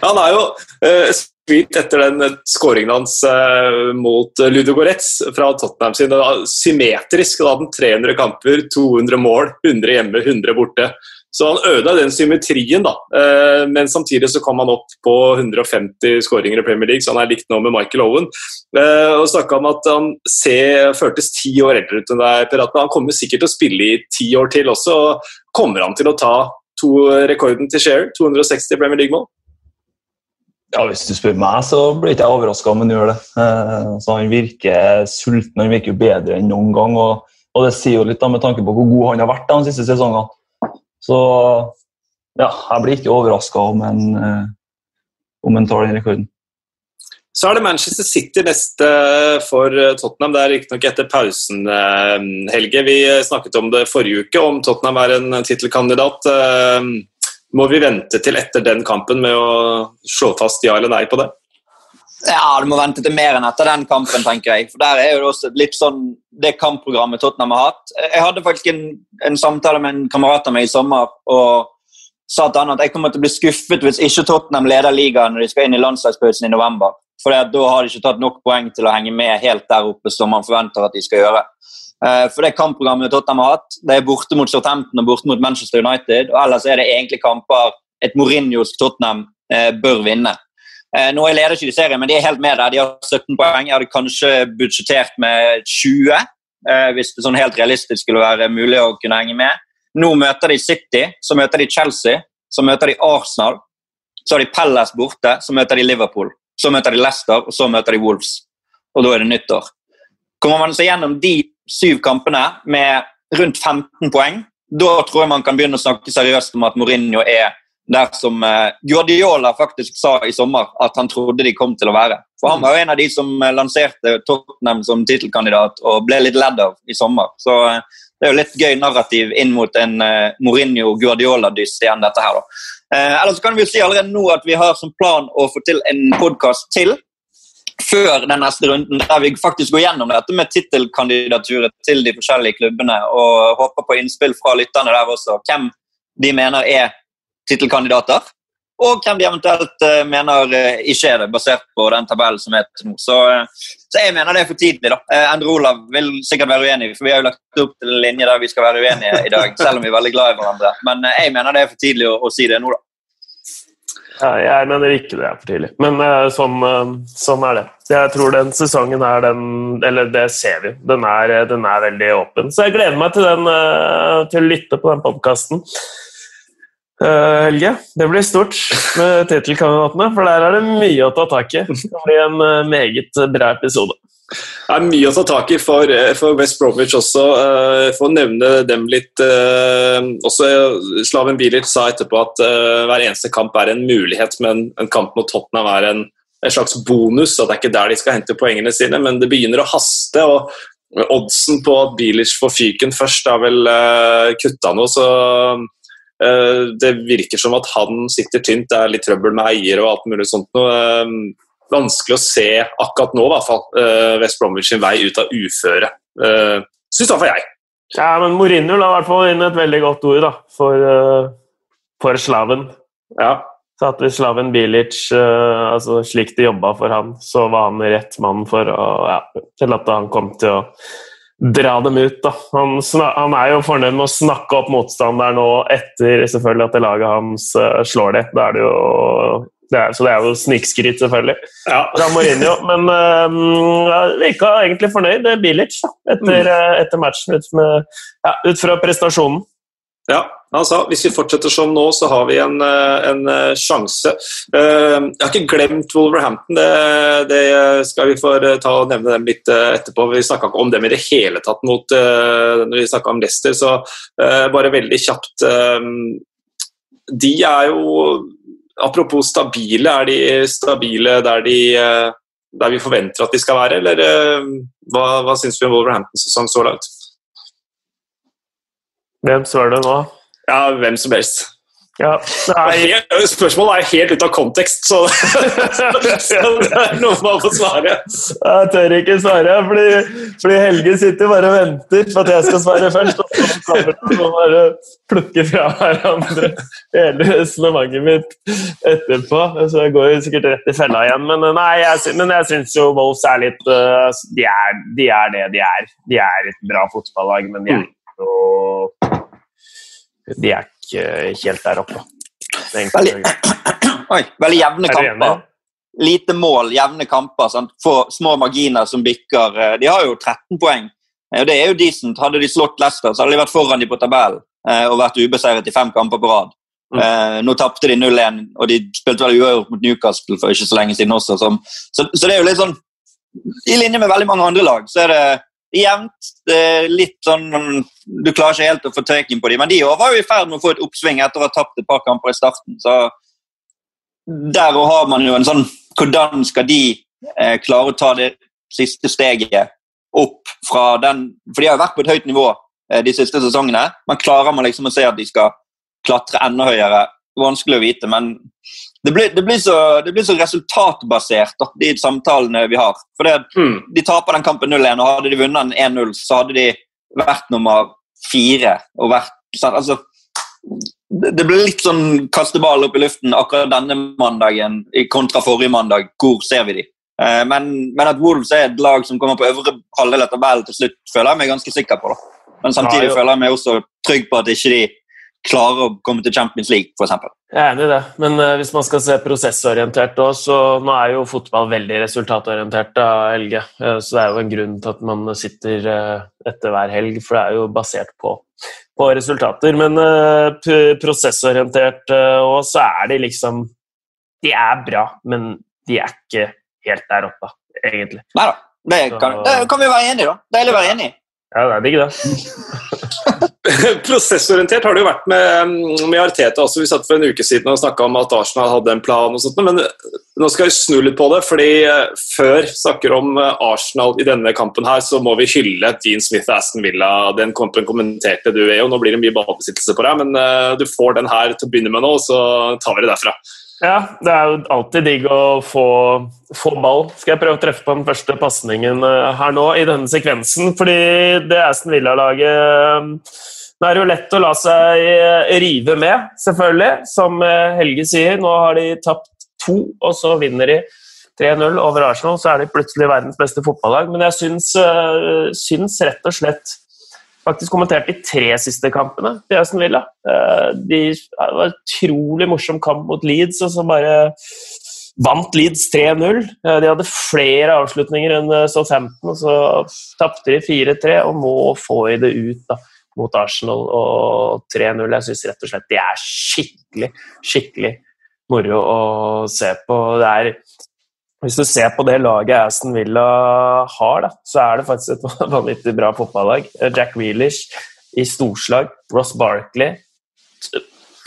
han er jo uh, skryt etter den skåringen hans mot Ludo Goretz fra Tottenham sin. Symmetrisk. Da den 300 kamper, 200 mål, 100 hjemme, 100 borte. Så han ødela den symmetrien, da. Men samtidig så kom han opp på 150 skåringer i Premier League, så han er likt nå med Michael Owen. Og snakka om at han ser, føltes ti år eldre ut enn deg, Per Atne. Han kommer sikkert til å spille i ti år til også. og Kommer han til å ta to rekorden til Share, 260 Premier League-mål? Ja, Hvis du spør meg, så blir ikke jeg overraska om han gjør det. Eh, så Han virker sulten, han virker jo bedre enn noen gang. Og, og det sier jo litt da, med tanke på hvor god han har vært de siste sesongene. Så ja, jeg blir ikke overraska om, en, eh, han tar den rekorden. Så er det Manchester City neste for Tottenham. Det er riktignok etter pausen, eh, Helge. Vi snakket om det forrige uke, om Tottenham er en tittelkandidat. Må vi vente til etter den kampen med å slå fast ja eller nei på det? Ja, du må vente til mer enn etter den kampen, tenker jeg. For der er jo også litt sånn det kampprogrammet Tottenham har hatt. Jeg hadde faktisk en, en samtale med en kamerat av meg i sommer og sa til han at jeg kommer til å bli skuffet hvis ikke Tottenham leder ligaen når de skal inn i landslagspausen i november. For da har de ikke tatt nok poeng til å henge med helt der oppe som man forventer at de skal gjøre. Eh, for det kampprogrammet Tottenham har hatt, det er borte mot Southampton og borte mot Manchester United. og Ellers er det egentlig kamper et Mourinhos Tottenham eh, bør vinne. Eh, nå er leder ikke de serien, men de er helt med der. De har 17 poeng. Jeg hadde kanskje budsjettert med 20 hvis det sånn helt realistisk skulle være mulig å kunne henge med. Nå møter de City, så møter de Chelsea, så møter de Arsenal. Så har de Palace borte, så møter de Liverpool. Så møter de Leicester, og så møter de Wolves. Og da er det nyttår. Kommer man seg gjennom de syv kampene med rundt 15 poeng. Da tror jeg man kan begynne å snakke seriøst om at Mourinho er der som uh, Guardiola faktisk sa i sommer at han trodde de kom til å være. For Han var jo en av de som uh, lanserte Tottenham som tittelkandidat og ble litt ledd av i sommer. Så uh, det er jo litt gøy narrativ inn mot en Mourinho-Guardiola-dyst igjen, dette her. da. ellers kan vi jo si allerede nå at vi har som plan å få til en podkast til før den neste runden, der vi faktisk går gjennom dette med tittelkandidaturet til de forskjellige klubbene, og håper på innspill fra lytterne der også. Hvem de mener er tittelkandidater, og hvem de eventuelt uh, mener uh, ikke er det, basert på den tabellen som er til nå. Så, uh, så, jeg mener det er for tidlig. da. Endre Olav vil sikkert være uenig, for vi har jo lagt opp til en linje der vi skal være uenige i dag, selv om vi er veldig glad i hverandre. Men jeg mener det er for tidlig å, å si det nå, da. Jeg mener ikke det er for tidlig, men uh, sånn, uh, sånn, er det. Jeg tror den sesongen er den Eller det ser vi. Den er, den er veldig åpen. Så jeg gleder meg til, den, uh, til å lytte på den podkasten. Helge, det blir stort med tittelkandidatene, for der er det mye å ta tak i. Det blir en meget bra episode. Det er mye å ta tak i for, eh, for West Bromwich også. Uh, for å nevne dem litt uh, også Slaven Bilic sa etterpå at hver eneste kamp er en mulighet, men en kamp mot Tottenham er en, en slags bonus. at Det er ikke der de skal hente poengene sine, men det begynner å haste. og Oddsen på at Bilic får fyken først er vel uh, kutta nå, så det virker som at han sitter tynt. Det er litt trøbbel med eier og alt mulig sånt. Noe vanskelig å se akkurat nå, i hvert fall, uh, West Bromwich sin vei ut av uføre. Uh, Syns iallfall jeg. Ja, men Mourinho la i hvert fall inn et veldig godt ord da, for, uh, for slaven. Ja. Så at hvis Slaven Bilic, altså slik det jobba for han, så var han rett mann for å, ja, til at han kom til å dra dem ut. Da. Han, han, er jo fornøyd med å snakke opp motstanderen nå etter selvfølgelig at det laget hans slår det. Da er det jo det er, så det er jo snikskryt, selvfølgelig. Ja. Fra Mourinho. Men uh, virka egentlig fornøyd, Bilic, da, etter, mm. uh, etter matchen, ut, med, ja, ut, fra prestasjonen. Ja, altså, hvis vi fortsetter som nå, så har vi en, eh, en sjanse. Uh, jeg har ikke glemt Wolverhampton, det, det, skal vi få ta og nevne dem litt etterpå. Vi snakka ikke om dem i det hele tatt mot, når vi snakka om Leicester, så bare veldig kjapt. de er jo Apropos stabile, er de stabile der, de, eh, der vi forventer at de skal være, eller eh, hva, hva syns vi om Wolverhamptons sesong så langt? Hvem svarer det nå? Ja, hvem som helst. Ja, nei. Spørsmålet er helt ute av kontekst, så, [laughs] så det er noe man får svare. Jeg tør ikke svare, fordi, fordi Helge sitter bare og venter på at jeg skal svare først. Og så bare plukke fra hverandre hele resonnementet mitt etterpå. Så jeg går jo sikkert rett i fella igjen. Men nei, jeg, men jeg syns jo Wolves er litt uh, de, er, de er det de er. De er et bra fotballag, men de er ikke ikke De er ikke helt der oppe. Veldig, oi, veldig jevne kamper. Lite mål, jevne kamper. Sant? Få små marginer som bikker. Eh, de har jo 13 poeng. Det er jo decent. Hadde de slått Leicester, så hadde de vært foran de på tabellen og vært ubeseiret i fem kamper på rad. Mm. Nå tapte de 0-1, og de spilte vel uavgjort mot Newcastle for ikke så lenge siden også. Så, så, så, det er jo litt sånn I linje med veldig mange andre lag så er det jevnt. Litt sånn Du klarer ikke helt å få treken på dem, men de var jo i ferd med å få et oppsving etter å ha tapt et par kamper i starten. Så der har man jo en sånn Hvordan skal de eh, klare å ta det siste steget opp fra den For de har jo vært på et høyt nivå eh, de siste sesongene, men klarer man liksom å se at de skal klatre enda høyere? Vanskelig å vite, men det blir, det, blir så, det blir, så, resultatbasert, da, de samtalene vi har. For det, mm. De taper den kampen 0-1, og hadde de vunnet den 1-0, så hadde de vært nummer fire. og vært, altså, det ble litt sånn kasteball opp i luften akkurat denne mandagen kontra forrige mandag. Hvor ser vi de? Eh, men, men, at Wolves er et lag som kommer på øvre halvdel av tabellen til slutt, føler jeg meg ganske sikker på. da. Men samtidig ja, føler jeg meg også trygg på at ikke de klarer å komme til Champions League, f.eks. Jeg er enig i det, men uh, hvis man skal se prosessorientert òg, så nå er jo fotball veldig resultatorientert, av LG. Uh, så det er jo en grunn til at man sitter uh, etter hver helg, for det er jo basert på, på resultater. Men prosessorientert òg, så er de liksom De er bra, men de er ikke helt der oppe, egentlig. Nei da. Det kan, det kan vi være enige i, da. Deilig å være enig i. Ja, det er digg, det. [laughs] [laughs] Prosessorientert har det jo vært med, med Arteta også. Vi satt for en uke siden og snakka om at Arsenal hadde en plan. og sånt, Men nå skal vi snu litt på det. fordi Før vi snakker om eh, Arsenal i denne kampen, her, så må vi hylle Dean Smith og Aston Villa. Den kampen kommenterte du, Eo. Nå blir det mye ballbesittelse på deg, men eh, du får den her til å begynne med nå, så tar vi det derfra. Ja, det er jo alltid digg å få, få, ball. Skal jeg prøve å treffe på den første pasningen her nå i denne sekvensen? Fordi det Aston Villa-laget er det jo lett å la seg eh, rive med, selvfølgelig. Som eh, Helge sier, nå har de tapt to, og så vinner de 3-0 over Arsenal. Så er de plutselig verdens beste fotballag. Men jeg syns, eh, syns rett og slett Faktisk kommentert de tre siste kampene til Aston Villa. De det var en utrolig morsom kamp mot Leeds, og så bare vant Leeds 3-0. De hadde flere avslutninger enn Southampton, og så tapte de 4-3, og nå får de det ut. da mot Arsenal og 3-0. Jeg syns rett og slett de er skikkelig, skikkelig moro å se på. Det er hvis du ser på det laget Aston Villa har, da, så er det faktisk et [laughs] vanvittig bra fotballag. Jack Reelish i storslag. Ross Barkley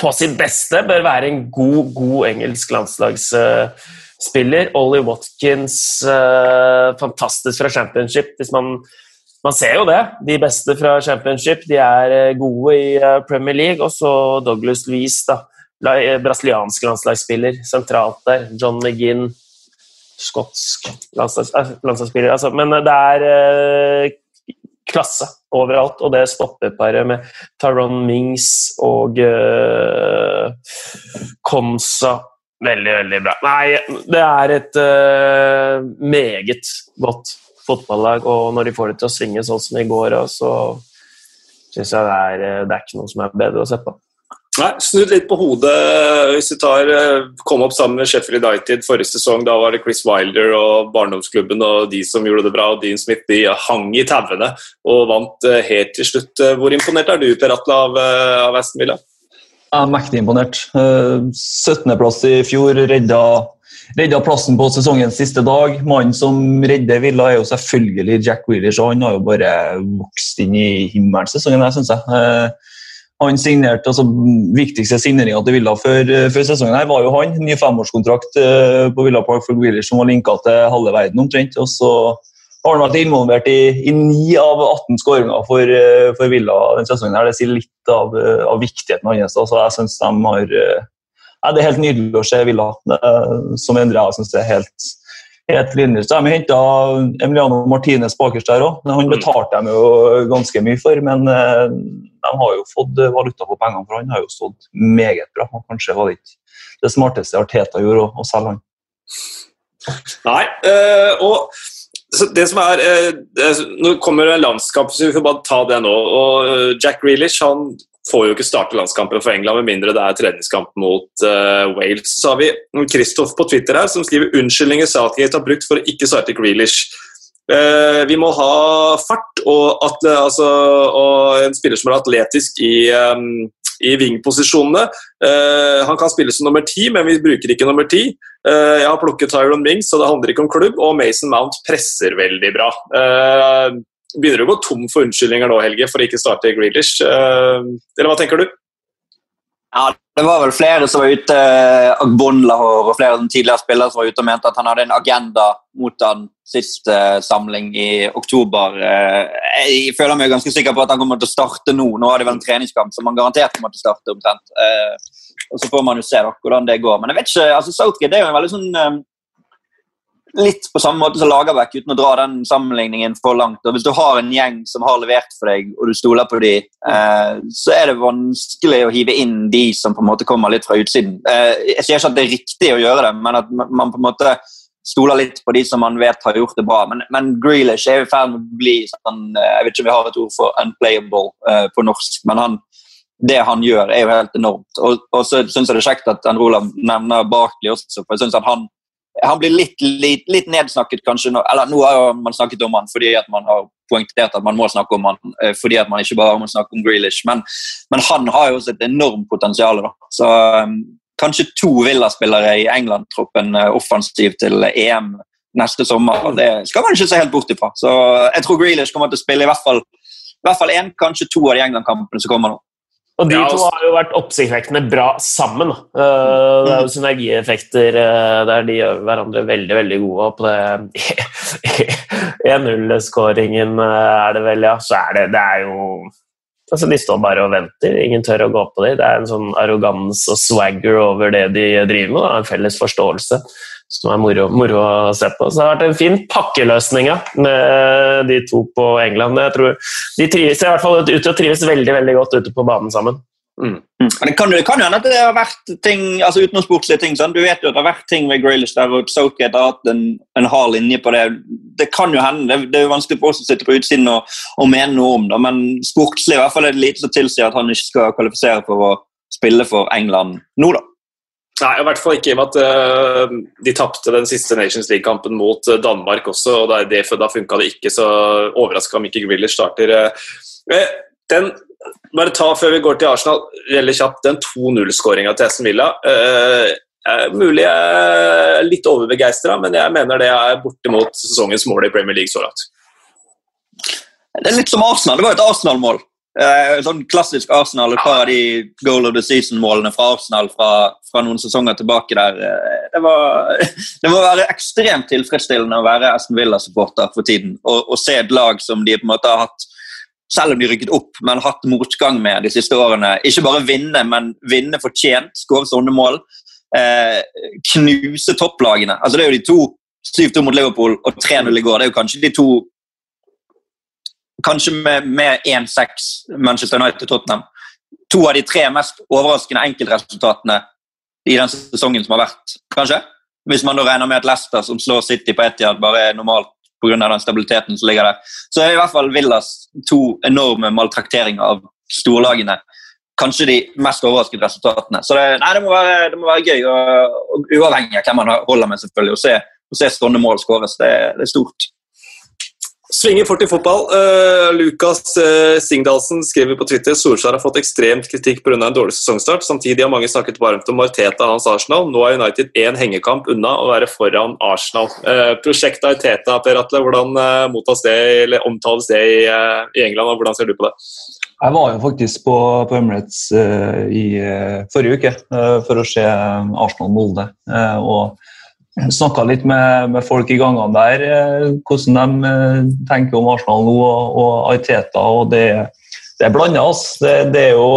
på sitt beste bør være en god, god engelsk landslagsspiller. Ollie Watkins, eh, fantastisk fra championship. Hvis man man ser jo det. De beste fra championship de er eh, gode i eh, Premier League. Og så Douglas Louise, da. Brasiliansk landslagsspiller sentralt der. John McGinn, skotsk landslags, landslagsspiller. Altså, men det er eh, klasse overalt, og det stoppeparet med Taron Mings og eh, Konsa Veldig, veldig bra. Nei, det er et eh, meget godt fotballag, og når de får det til å svinge sånn som i går, så syns jeg det er, eh, det er ikke noe som er bedre å se på. Nei, Snudd litt på hodet. Hvis du tar, eh, kom opp sammen med Sheffield United forrige sesong, da var det Chris Wilder og barndomsklubben og de som gjorde det bra. og Dean Smith de hang i tauene og vant eh, helt til slutt. Hvor imponert er du Per Atle, av, av Aston Villa? Jeg er mektig imponert. 17.-plass i fjor redda redda plassen på sesongens siste dag. Mannen som redder Villa, er jo selvfølgelig Jack Willish, og han har jo bare vokst inn i himmelen sesongen, syns jeg. Eh, han signerte, altså Viktigste signeringa til Villa før, før, sesongen her var jo han. Ny femårskontrakt eh, på Villa Park for Wheelish som var linka til halve verden omtrent. og så har han vært involvert i, ni av 18 skåringer for, eh, for, Villa denne sesongen. her. Det sier litt av, av viktigheten hans. Altså, jeg syns de har ja, det er helt nydelig å se Villa, som Endre syns er helt, helt linje. Så vi henta Emiliano Martinez bakerst der òg. Han mm. betalte dem jo ganske mye for, men eh, de har jo fått valuta for pengene, for han har jo stått meget bra. Og kanskje var det ikke det smarteste Arteta gjorde, å selge han. Nei, øh, og det som er, øh, Nå kommer det en landskamp, så vi får bare ta det nå. og Jack Grealish han får jo ikke starte landskampen for England med mindre det er treningskamp mot uh, Wales. Så har vi Kristoff på Twitter her som skriver unnskyldninger Southgate har brukt for å ikke starte Grealish. Uh, vi må ha fart og, atle, altså, og, en spiller som er atletisk i, um, i vingposisjonene. Uh, han kan spille som nummer ti, men vi bruker ikke nummer ti. Uh, jeg har plukket Tyron Mings, så det handler ikke om klubb. Og Mason Mount presser veldig bra. begynner du å gå tom for unnskyldninger nå, Helge, for å ikke starte Grealish. eller hva tenker du? Ja, Det var vel flere som var ute, Agbonlahor og flere tidligere spillere som var ute og mente at han hadde en agenda mot han siste samling i oktober. Eh, jeg føler meg ganske sikker på at han kommer til å starte nå. Nå har de vel en treningskamp som han garantert kommer til å starte omtrent. Eh, og Så får man jo se da, hvordan det går. Men jeg vet ikke, altså Southgate er jo en veldig sånn eh, litt på samme måte som Lagerbäck, uten å dra den sammenligningen for langt. Og Hvis du har en gjeng som har levert for deg, og du stoler på dem, eh, så er det vanskelig å hive inn de som på en måte kommer litt fra utsiden. Eh, jeg sier ikke at det er riktig å gjøre det, men at man på en måte stoler litt på de som man vet har gjort det bra. Men, men Grealish er i ferd med å bli sånn eh, Jeg vet ikke om vi har et ord for unplayable eh, på norsk, men han, det han gjør, er jo helt enormt. Og, og så syns jeg det er kjekt at Olav nevner Barkley også, for jeg synes at han han blir litt, litt, litt, nedsnakket, kanskje. Nå, eller nå har man snakket om han fordi at man har poengtert at man må snakke om han, eh, fordi at man ikke bare må snakke om Grealish. Men, men han har jo også et enormt potensial. Da. Så kanskje to Villa-spillere i England-troppen offensiv til EM neste sommer. Det skal man ikke se helt bort ifra. Så jeg tror Grealish kommer til å spille i hvert fall i hvert fall én, kanskje to av de England-kampene som kommer nå. Og de to har jo vært oppsiktsvekkende bra sammen. Uh, det er jo mm. synergieffekter uh, der de gjør hverandre veldig veldig gode. Og på det [laughs] 1-0-skåringen uh, er det vel, ja. Så er det, det er jo altså De står bare og venter. Ingen tør å gå på dem. Det er en sånn arrogans og swagger over det de driver med. En felles forståelse som er moro, moro, å se på. Så det har vært en fin pakkeløsning ja, med de to på England. Jeg tror De trives, i hvert fall ut og trives veldig veldig godt ute på banen sammen. Mm. Mm. Men det kan, det kan jo hende at det har vært ting altså utenomsportslige ting. Sånn. Du vet jo at det har vært ting med Graylish der og Southgate har hatt en, en hard linje på det. Det kan jo hende. Det, det er jo vanskelig for oss å sitte på utsiden og, og mene noe om det, men sportslig i hvert fall er det lite som tilsier at han ikke skal kvalifisere for å spille for England nå, da. Nei, i hvert fall ikke i og med at uh, de tapte den siste Nations League-kampen mot uh, Danmark også. og det, Da funka det ikke, så overraska om ikke Grealish starter. Uh, den, bare ta før vi går til Arsenal, veldig kjapt, den 2-0-skåringa til Essen Villa. mulig jeg er litt overbegeistra, men jeg mener det er bortimot sesongens mål i Premier League så langt. Det er litt som Arsenal. Det var et Arsenal-mål. Uh, sånn klassisk Arsenal, et par av de goal of the season-målene fra Arsenal fra, fra, noen sesonger tilbake der. Uh, det, var, [laughs] det, må være ekstremt tilfredsstillende å være Aston Villa-supporter for tiden. Og, og, se et lag som de på en måte har hatt, selv om de rykket opp, men hatt motgang med de siste årene. Ikke bare vinne, men vinne fortjent, skåre sånne mål. Eh, knuse topplagene. Altså Det er jo de to 7-2 mot Liverpool og 3-0 i går. Det er jo kanskje de to Kanskje med, med 1-6 Manchester United-Tottenham. To av de tre mest overraskende enkeltresultatene i den sesongen som har vært, kanskje? Hvis man da regner med at Leicester, som slår City på Etiad, bare er normalt pga. den stabiliteten som ligger der. Så er i hvert fall Villas to enorme maltrakteringer av storlagene kanskje de mest overraskende resultatene. Så det, nei, det, må være, det må være gøy, og, og, uavhengig av hvem man holder med, selvfølgelig, å se, se sånne mål skåres. Det, det, er stort. Svinger fort i fotball. Uh, Lukas uh, Singdalsen skriver på Twitter Solskjær har fått ekstremt kritikk pga. en dårlig sesongstart. Samtidig har mange snakket varmt om Arteta hans Arsenal. Nå er United én hengekamp unna å være foran Arsenal. Uh, prosjektet Arteta, Per Atle, hvordan mottas det, eller omtales det i, i, England, og hvordan ser du på det? Jeg var jo faktisk på, på Emirates i forrige uke for å se Arsenal-Molde. og snakka litt med, med, folk i gangene der, eh, hvordan de eh, tenker om Arsenal nå og, og Arteta. og det, det er blanda. Det, det, er jo,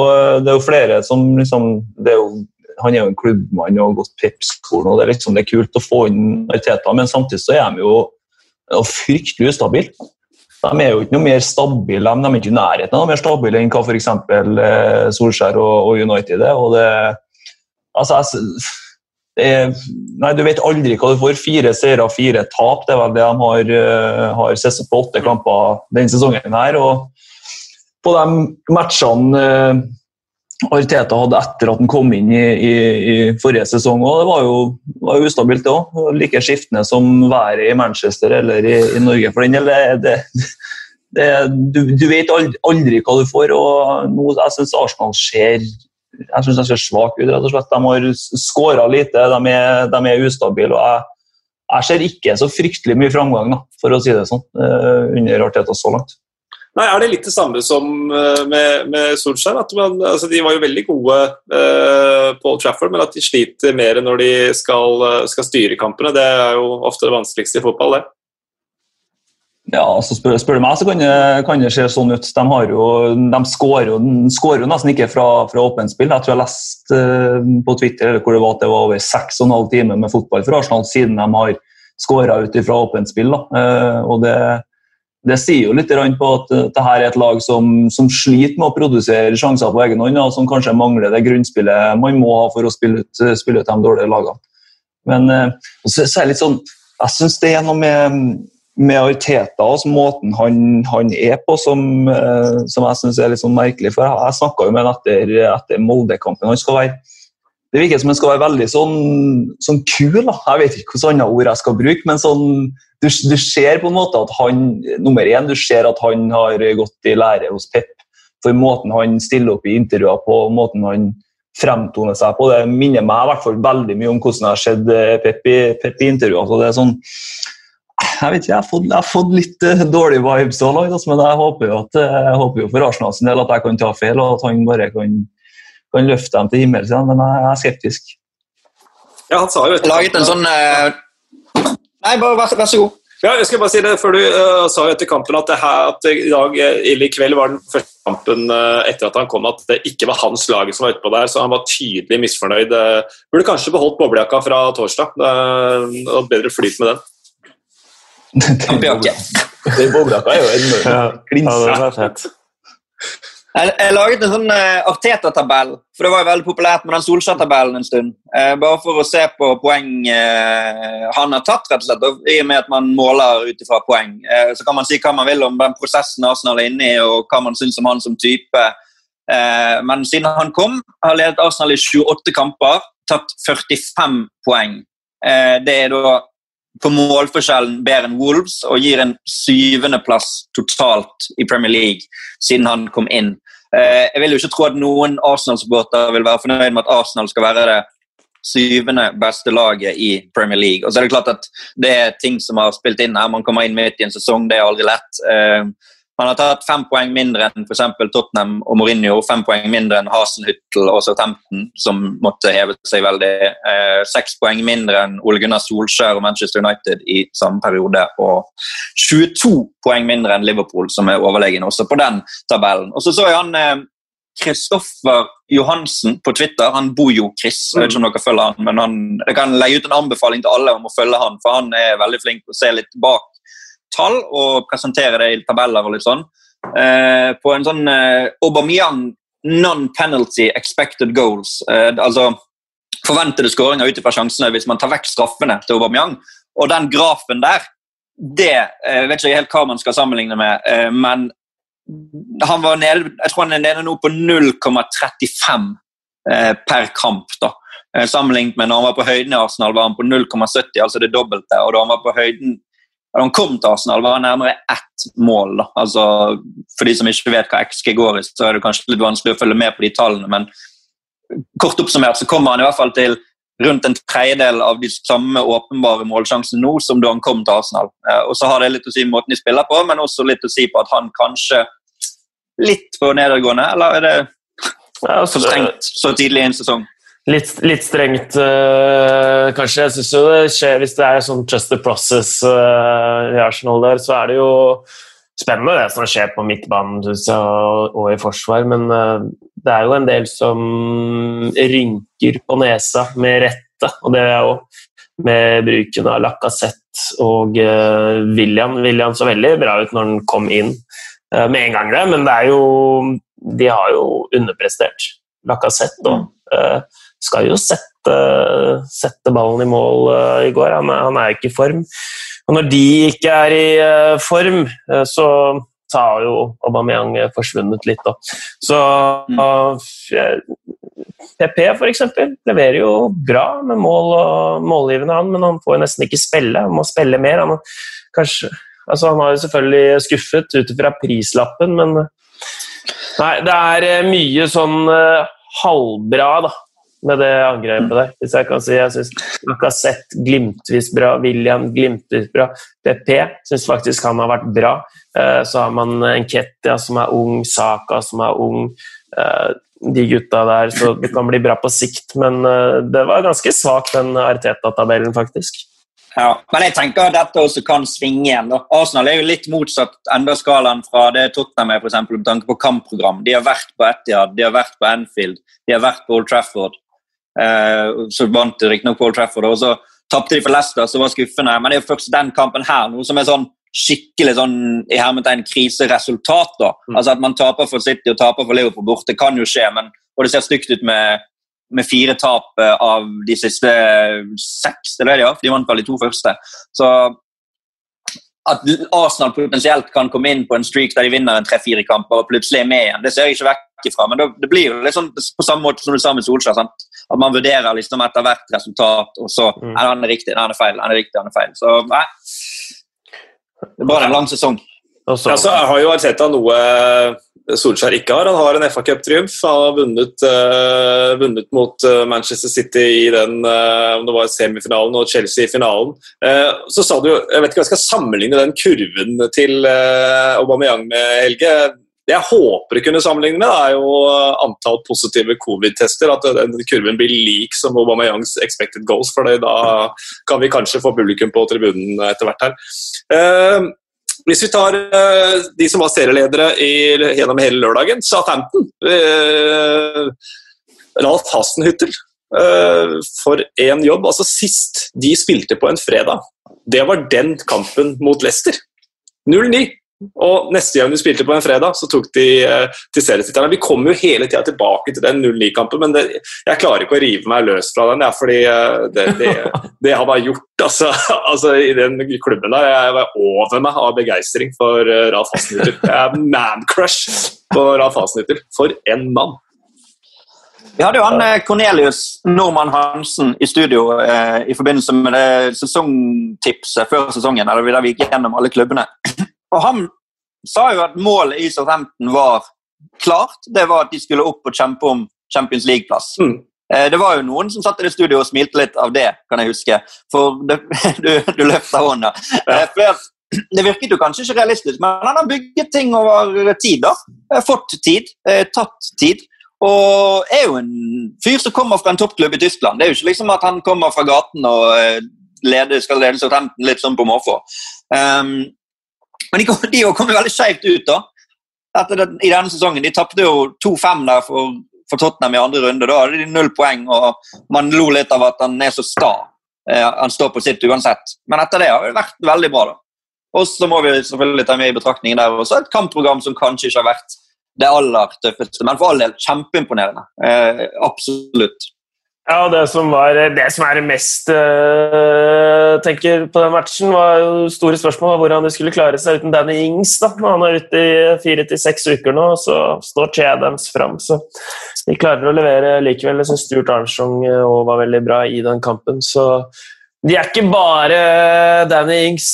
det er jo flere som liksom er jo, Han er jo en klubbmann og har gått Pep-skolen, og det er, liksom, det er kult å få inn Arteta, men samtidig så er de jo fryktelig ustabile. De er jo ikke noe mer stabile, de er ikke i nærheten av noe mer stabile enn hva f.eks. Eh, Solskjær og United er. og det altså, jeg, er, nei, Du vet aldri hva du får. Fire seire fire tap. Det er vel det de har, uh, har sett på åtte kamper denne sesongen. her, og På de matchene uh, Arteta hadde etter at han kom inn i, i, i forrige sesong. Og det var jo, var jo ustabilt, det òg. Like skiftende som været i Manchester eller i, i Norge. for den del. Det, det, du, du, vet aldri, aldri, hva du får. og nå, Jeg syns Arsenal ser jeg synes de ser svake ut. rett og slett. De har skåra lite, de er, de er ustabile. og jeg, jeg, ser ikke så fryktelig mye framgang, da, for å si det sånn, eh, under Arteta så langt. Nei, Er det litt det samme som eh, med, med Solskjær? at man, altså De var jo veldig gode uh, på Trafford, men at de sliter mer når de skal, skal styre kampene. Det er jo ofte det vanskeligste i fotball, det. Ja, så spør, spør, du meg, så kan det, kan det, se sånn ut. De, har jo, de skårer, jo, skårer jo nesten ikke fra, fra åpent spill. Jeg tror jeg leste uh, på Twitter hvor det var at det var over 6,5 timer med fotball for Arsenal siden de har skåra ut fra åpent spill. Uh, og det det sier jo litt på at dette er et lag som, som, sliter med å produsere sjanser på egen hånd, og som kanskje mangler det grunnspillet man må ha for å spille ut, spille ut de dårlige lagene. Men eh, så, så er det litt sånn, jeg syns det er noe med, med Arteta og måten han, han, er på, som, eh, som jeg syns er litt sånn merkelig. For jeg, snakka jo med ham etter, etter Molde-kampen. Han skal være det virker som han skal være veldig sånn, sånn kul. Da. Jeg vet ikke hvilke andre ord jeg skal bruke, men sånn, du, du, ser på en måte at han nummer én, du ser at han har gått i lære hos Pep. For måten han stiller opp i intervjuer på, måten han fremtoner seg på, det minner meg i hvert fall veldig mye om hvordan jeg har sett eh, Pep i, Pep intervjuer. Så det er sånn, jeg vet ikke, jeg har fått, jeg har fått litt uh, dårlig vibes så langt, altså, men jeg håper jo, at, eh, jeg håper jo for Arsenal sin del at jeg kan ta feil, og at han bare kan kan løfte dem til himmels igjen, men jeg er skeptisk. Ja, han sa jo etter Laget en sånn uh... Nei, bare vær, vær, så god. Ja, jeg skal bare si det, før Du uh, sa jo etter kampen at, det her, at i dag, eller i kveld var den første kampen uh, etter at han kom, at det ikke var hans lag som var ute på der, så han var tydelig misfornøyd. Uh, burde kanskje beholdt boblejakka fra torsdag. Uh, og bedre flyt med den. Den boblejakka er jo en klins. Ja, det fett. Jeg, jeg laget en sånn uh, Arteta-tabell, for det var jo veldig populært med den Solskjær-tabellen en stund. Uh, bare for å se på poeng uh, han har tatt, rett og slett. Og I og med at man måler ut ifra poeng. så kan man si hva man vil om den prosessen Arsenal er inne i, og hva man syns om han som type. men siden han kom, har ledet Arsenal i 28 kamper, tatt 45 poeng. det er da på målforskjellen bedre enn Wolves og gir en syvendeplass totalt i Premier League siden han kom inn. Eh, jeg vil jo ikke tro at noen Arsenal-supporter vil være fornøyd med at Arsenal skal være det syvende beste laget i Premier League. Og så er Det klart at det er ting som har spilt inn her. Man kommer inn midt i en sesong, det er aldri lett. Eh, han har tatt fem poeng mindre enn f.eks. Tottenham og Mourinho, fem poeng mindre enn Hasenhyttel og Southampton, som måtte heve seg veldig. Eh, seks poeng mindre enn Ole Gunnar Solskjær og Manchester United i samme periode. Og 22 poeng mindre enn Liverpool, som er overlegen også på den tabellen. Og så så jeg han Kristoffer eh, Johansen på Twitter. Han bor jo Chris. Jeg vet ikke om dere følger han, men han, Jeg kan legge ut en anbefaling til alle om å følge han, for han er veldig flink til å se litt bak tall og presentere det i tabeller og litt sånn. Eh, på en sånn eh, Aubameyang non-penalty expected goals. Eh, altså forventede skåringer ut fra sjansene hvis man tar vekk straffene til Aubameyang. Og den grafen der, det eh, vet ikke helt hva man skal sammenligne med, men han var nede, jeg tror han er nede nå på 0,35 eh, per kamp. da. Sammenlignet med når han var på høyden i Arsenal, var han på 0,70, altså det dobbelte. Og da han var på høyden da han kom til Arsenal, var han nærmere ett mål. Da. Altså, for de som ikke vet hva XG går i, så er det kanskje litt vanskelig å følge med på de tallene. Men kort oppsummert så kommer han i hvert fall til rundt en tredjedel av de samme åpenbare målsjansene nå som da han kom til Arsenal. Eh, og så har det litt å si måten de spiller på, men også litt å si på at han kanskje litt på nedadgående, eller er det for altså, strengt så tidlig i en sesong? Litt, litt, strengt, uh, kanskje. Jeg syns jo det skjer Hvis det er sånn just the process uh, i Arsenal der, så er det jo spennende det som skjer på midtbanen jeg, og, og, i forsvar, men uh, det er jo en del som rynker på nesa med rette, og det er jo med bruken av Lacassette og William. William så veldig bra ut når han kom inn med en gang, det, men det er jo De har jo underprestert. Lacassette og skal jo sette, sette ballen i mål uh, i går. Han, han, er ikke i form. Og når de ikke er i uh, form, uh, så, så, har jo Aubameyang forsvunnet litt. Da. Så Mm. PP for eksempel, leverer jo bra med mål og målgivende, han, men han får jo nesten ikke spille. Han må spille mer. Han, kanskje, altså han har jo selvfølgelig skuffet ut fra prislappen, men Nei, det er eh, mye sånn eh, halvbra da, med det angrepet der, hvis jeg kan si. Jeg syns Lacassette glimtvis bra, William glimtvis bra. PP syns faktisk han har vært bra. Eh, så har man Enketia som er ung, Saka som er ung. eh, de gutta der, så det kan bli bra på sikt. Men eh, det var ganske svak, den Arteta-tabellen, faktisk. Ja, men jeg tenker at dette også kan svinge igjen. Arsenal er jo litt motsatt enda skalaen fra det Tottenham er, eksempel, med tanke på kampprogram. De har vært på Etihad, de har vært på Anfield, de har vært på Old Trafford. Eh, så vant de riktignok Paul Trafford, og så tapte de for Leicester, som var skuffende. Men det er jo først den kampen her noe som er sånn skikkelig sånn i hermetegn kriseresultat. da. Mm. Altså At man taper for City og taper for Liverpool borte, kan jo skje, men, og det ser stygt ut med med fire tap eh, av de siste seks. Er det ja for de vant vel de to første. Så at Arsenal potensielt kan komme inn på en streak der de vinner en tre-fire kamper og plutselig er med igjen, det ser jeg ikke vekk ifra. Men det blir jo litt sånn på samme måte som du sa med Solskjær. sant? At man vurderer liksom etter hvert resultat, og så Mm. er han riktig, han er feil, han er riktig, han er feil. Så nei. Det er bare en lang sesong. Altså. så- Ja, så har jo Arteta noe Solskjær ikke har. Han har en FA Cup-triumf. Han har vunnet, uh, vunnet mot eh, Manchester City i den uh, om det var semifinalen og Chelsea i finalen. Eh, så sa du Jeg vet ikke om jeg skal sammenligne den kurven til uh, Aubameyang med Helge. Det jeg håper å kunne sammenligne med, er jo eh, antall positive covid-tester. At den kurven blir lik som Aubameyangs expected goals. for da kan vi kanskje få publikum på tribunen etter hvert her. Eh, hvis vi tar eh, de som var serieledere gjennom hele lørdagen, Southampton Ralf Hasenhyttel for én jobb. Altså Sist de spilte på en fredag, det var den kampen mot Leicester. 0-9. Og neste gang de spilte på en fredag, så tok de eh, til serietitterne. Vi kommer jo hele tida tilbake til den 0-9-kampen, men det, jeg klarer ikke å rive meg løs fra den. Ja, fordi eh, det, det, [laughs] det han har gjort altså, [laughs] altså, i den klubben der Jeg var over meg av begeistring for uh, Ralf Hasenhytter. Jeg er man-crush på Ralf Hasenhytter. For en mann! Vi hadde jo han eh, Cornelius Normann Hansen i studio eh, i forbindelse med det sesongtipset før sesongen. der vi gikk gjennom alle klubbene. Og Han sa jo at målet i Southampton var klart. Det var at de skulle opp og kjempe om Champions League-plass. Mm. Eh, Det var jo noen som satt i det studioet og smilte litt av det, kan jeg huske. For [laughs] det, du, du løfter hånda. Ja. Eh, det virket jo kanskje ikke realistisk, men han har bygget ting over tid. da. Eh, Fått tid, tatt tid. Og er jo en fyr som kommer fra en toppklubb i Tyskland. Det er jo ikke liksom at han kommer fra gaten og leder, skal lede Southampton litt sånn på måfå. Um, men de kom, jo veldig skjevt ut da. Etter I denne sesongen. De tapte jo 2-5 der for, for Tottenham i andre runde. Da hadde de null poeng, og man lo litt av at han er så sta. Eh, han står på sitt uansett. Men etter det har det vært veldig bra. da. Og så må vi selvfølgelig ta med i betraktningen der også et kampprogram som kanskje ikke har vært det aller tøffeste, men for all del kjempeimponerende. Eh, absolutt. Ja, det som, var, det som er det mest øh, tenker på den matchen, var jo store spørsmål hvordan de skulle klare seg uten Danny Ings. da. Han er ute i fire til seks uker nå, og så står Che Adams fram. Så de klarer å levere likevel. Jeg syns Stuart Arnstrong òg var veldig bra i den kampen. Så de er ikke bare Danny Ings,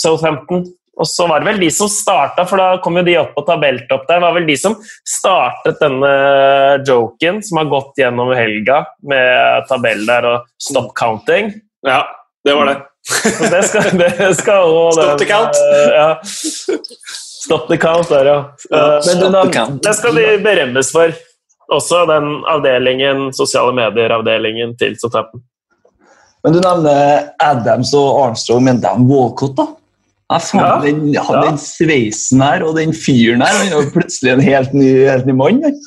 Southampton. Og så var det vel de som starta, for da kom jo de opp på tabelltopp der. Var vel de som startet denne joken som har gått gjennom helga med tabell der og stop counting. Ja, det var det. Så det skal, det skal også [laughs] Stop den, the count. eh, ja. Stop the count der, ja. Eh, stop men the den, count. det skal de berømmes for. Også den avdelingen, sosiale medier-avdelingen til Southampton. Men du nevner Adams og Armstrong, men de Walcott, da? Ja, faen, Ja, den, han, ja. den sveisen her og den fyren her, han er jo plutselig en helt ny, helt ny mann. han.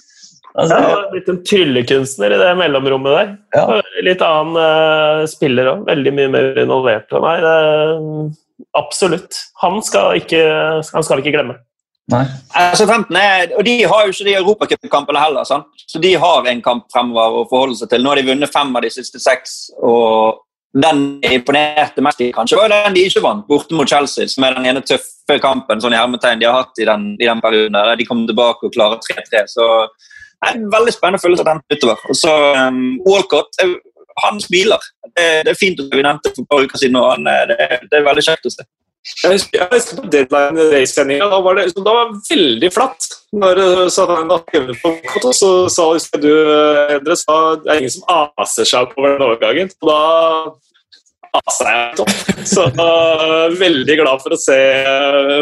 Altså, Ja, har blitt en tryllekunstner i det mellomrommet der. Ja. Litt annen uh, spiller òg. Veldig mye mer involvert. Nei, det, absolutt. Han skal, ikke, han skal vi ikke glemme. nei. Southampton er, og De har jo ikke de europacupkampene heller, sant? så de har en kamp fremover å forholde seg til. Nå har de vunnet fem av de siste seks og den imponerte mest i, kanskje, var den de ikke vant, borte mot Chelsea, som er den ene tøffe kampen sånn i hermetegn de har hatt i den, i den perioden. der De kom tilbake og klarer 3-3. så det er en Veldig spennende følelse av den utover. Og så um, Walcott, han smiler. Det, det, er fint at vi nevnte for et par uker siden, og han, det, det er veldig kjekt å se. Jeg husker på deadline race-sendinga. Da var det da var veldig flatt. Når og så sa du, Endre, sa det er ingen som aser seg over den overgangen. Da asa jeg topp. Så uh, veldig glad for å se,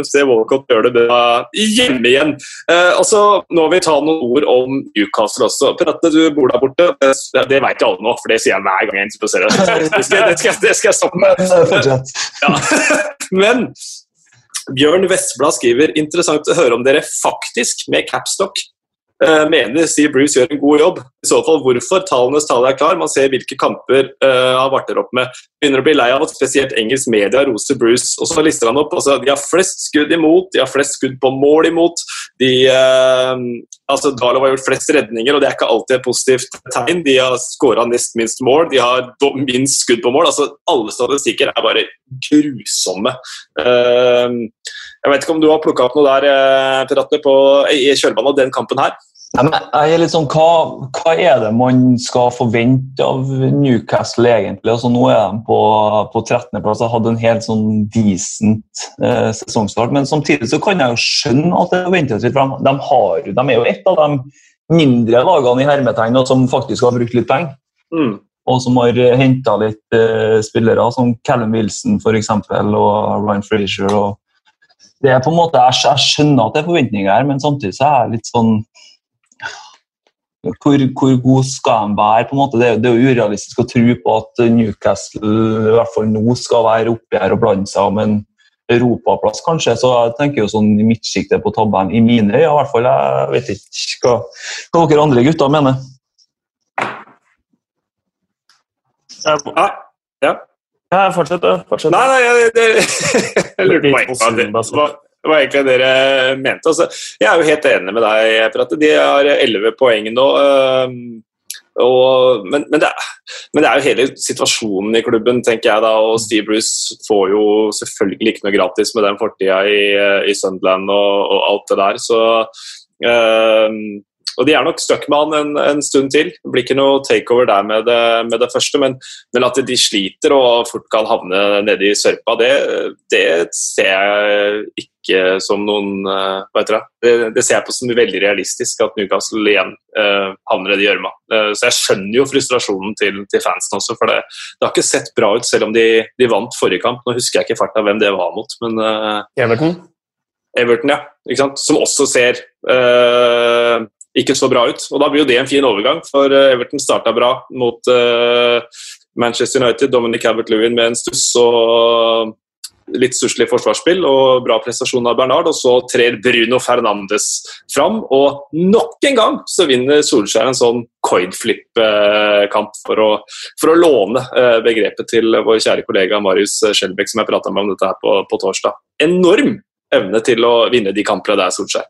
se Walcott gjøre det bra hjemme igjen. Uh, og så Nå vil vi ta noen ord om Newcastle også. Prate, du bor der borte. Det, det vet jeg alle nå, for det sier jeg hver gang jeg introduserer det. [laughs] Det skal, det skal, det skal jeg stoppe med. Ja. [laughs] Men Bjørn Vestblad skriver interessant å høre om dere faktisk, med capstock, Uh, mener Steve Bruce gjør en god jobb. I så fall hvorfor. Tallenes tale er klar. Man ser hvilke kamper uh, han varter opp med. Begynner å bli lei av at spesielt engelsk media roser Bruce. Og så lister han opp. Altså, de har flest skudd imot, de har flest skudd på mål imot. De, uh, altså, Dalo har gjort flest redninger, og det er ikke alltid et positivt tegn. De har skåra nest minst mål, de har minst skudd på mål. Altså, alle statistikker er bare grusomme. Jeg vet ikke om du har plukka opp noe der Piratte, på, i kjølvannet av den kampen her? jeg er litt sånn, hva, hva, er det man skal forvente av Newcastle egentlig? Altså, nå er de på, på 13.-plass og hadde en helt sånn decent eh, sesongstart. Men samtidig så kan jeg jo skjønne at det ventes litt. For de, har, de er jo et av de mindre lagene i hermetegn som faktisk har brukt litt penger. Mm. Og som har henta litt eh, spillere, som Callum Wilson for eksempel, og Ryan Frazier. Og det er på en måte, jeg, jeg skjønner at det er forventninger her, men samtidig så er jeg litt sånn hvor, hvor, god skal de være? på en måte. Det, er jo urealistisk å tro på at Newcastle i hvert fall nå skal være oppi her og blande seg om en europaplass, kanskje. Så jeg tenker jo sånn i midtsjiktet på tabellen, i mine øyne i hvert fall. Jeg vet ikke hva, hva dere andre gutter mener. Ja. ja. Ja fortsett, fortsett. Nei, nei, jeg, det, [laughs] jeg lurte på det var egentlig dere mente. Altså, jeg er jo helt enig med deg, Prate. at de har elleve poeng nå. Og, men, men, det er, men, det er, jo hele situasjonen i klubben, tenker jeg da. Og Steve Bruce får jo selvfølgelig ikke noe gratis med den fortida i, i Sunderland og, og, alt det der. Så øh, og De er nok stuck med han en, en, stund til. Det blir ikke noe takeover der med det, med det første. Men, men, at de sliter og fort kan havne nede i sørpa, det, det ser jeg ikke som noen uh, Hva heter det? det? det? ser jeg på som veldig realistisk, at Newcastle igjen uh, havner nede i gjørma. Uh, så jeg skjønner jo frustrasjonen til, til fansen også, for det, det, har ikke sett bra ut selv om de, de vant forrige kamp. Nå husker jeg ikke farta hvem det var mot, men Everton? Everton, ja. Som også ser uh, ikke så bra ut. Og Da blir jo det en fin overgang, for eh, Everton starta bra mot uh, Manchester United. Dominic Albert-Lewin med en stuss og litt stusslig forsvarsspill og bra prestasjon av Bernard. Og så trer Bruno Fernandes fram, og nok en gang så vinner Solskjær en sånn coinflip-kamp for, for å låne uh, begrepet til vår kjære kollega Marius Skjelbæk, som jeg prata med om dette her på, på torsdag. Enorm evne til å vinne de kampene der, Solskjær.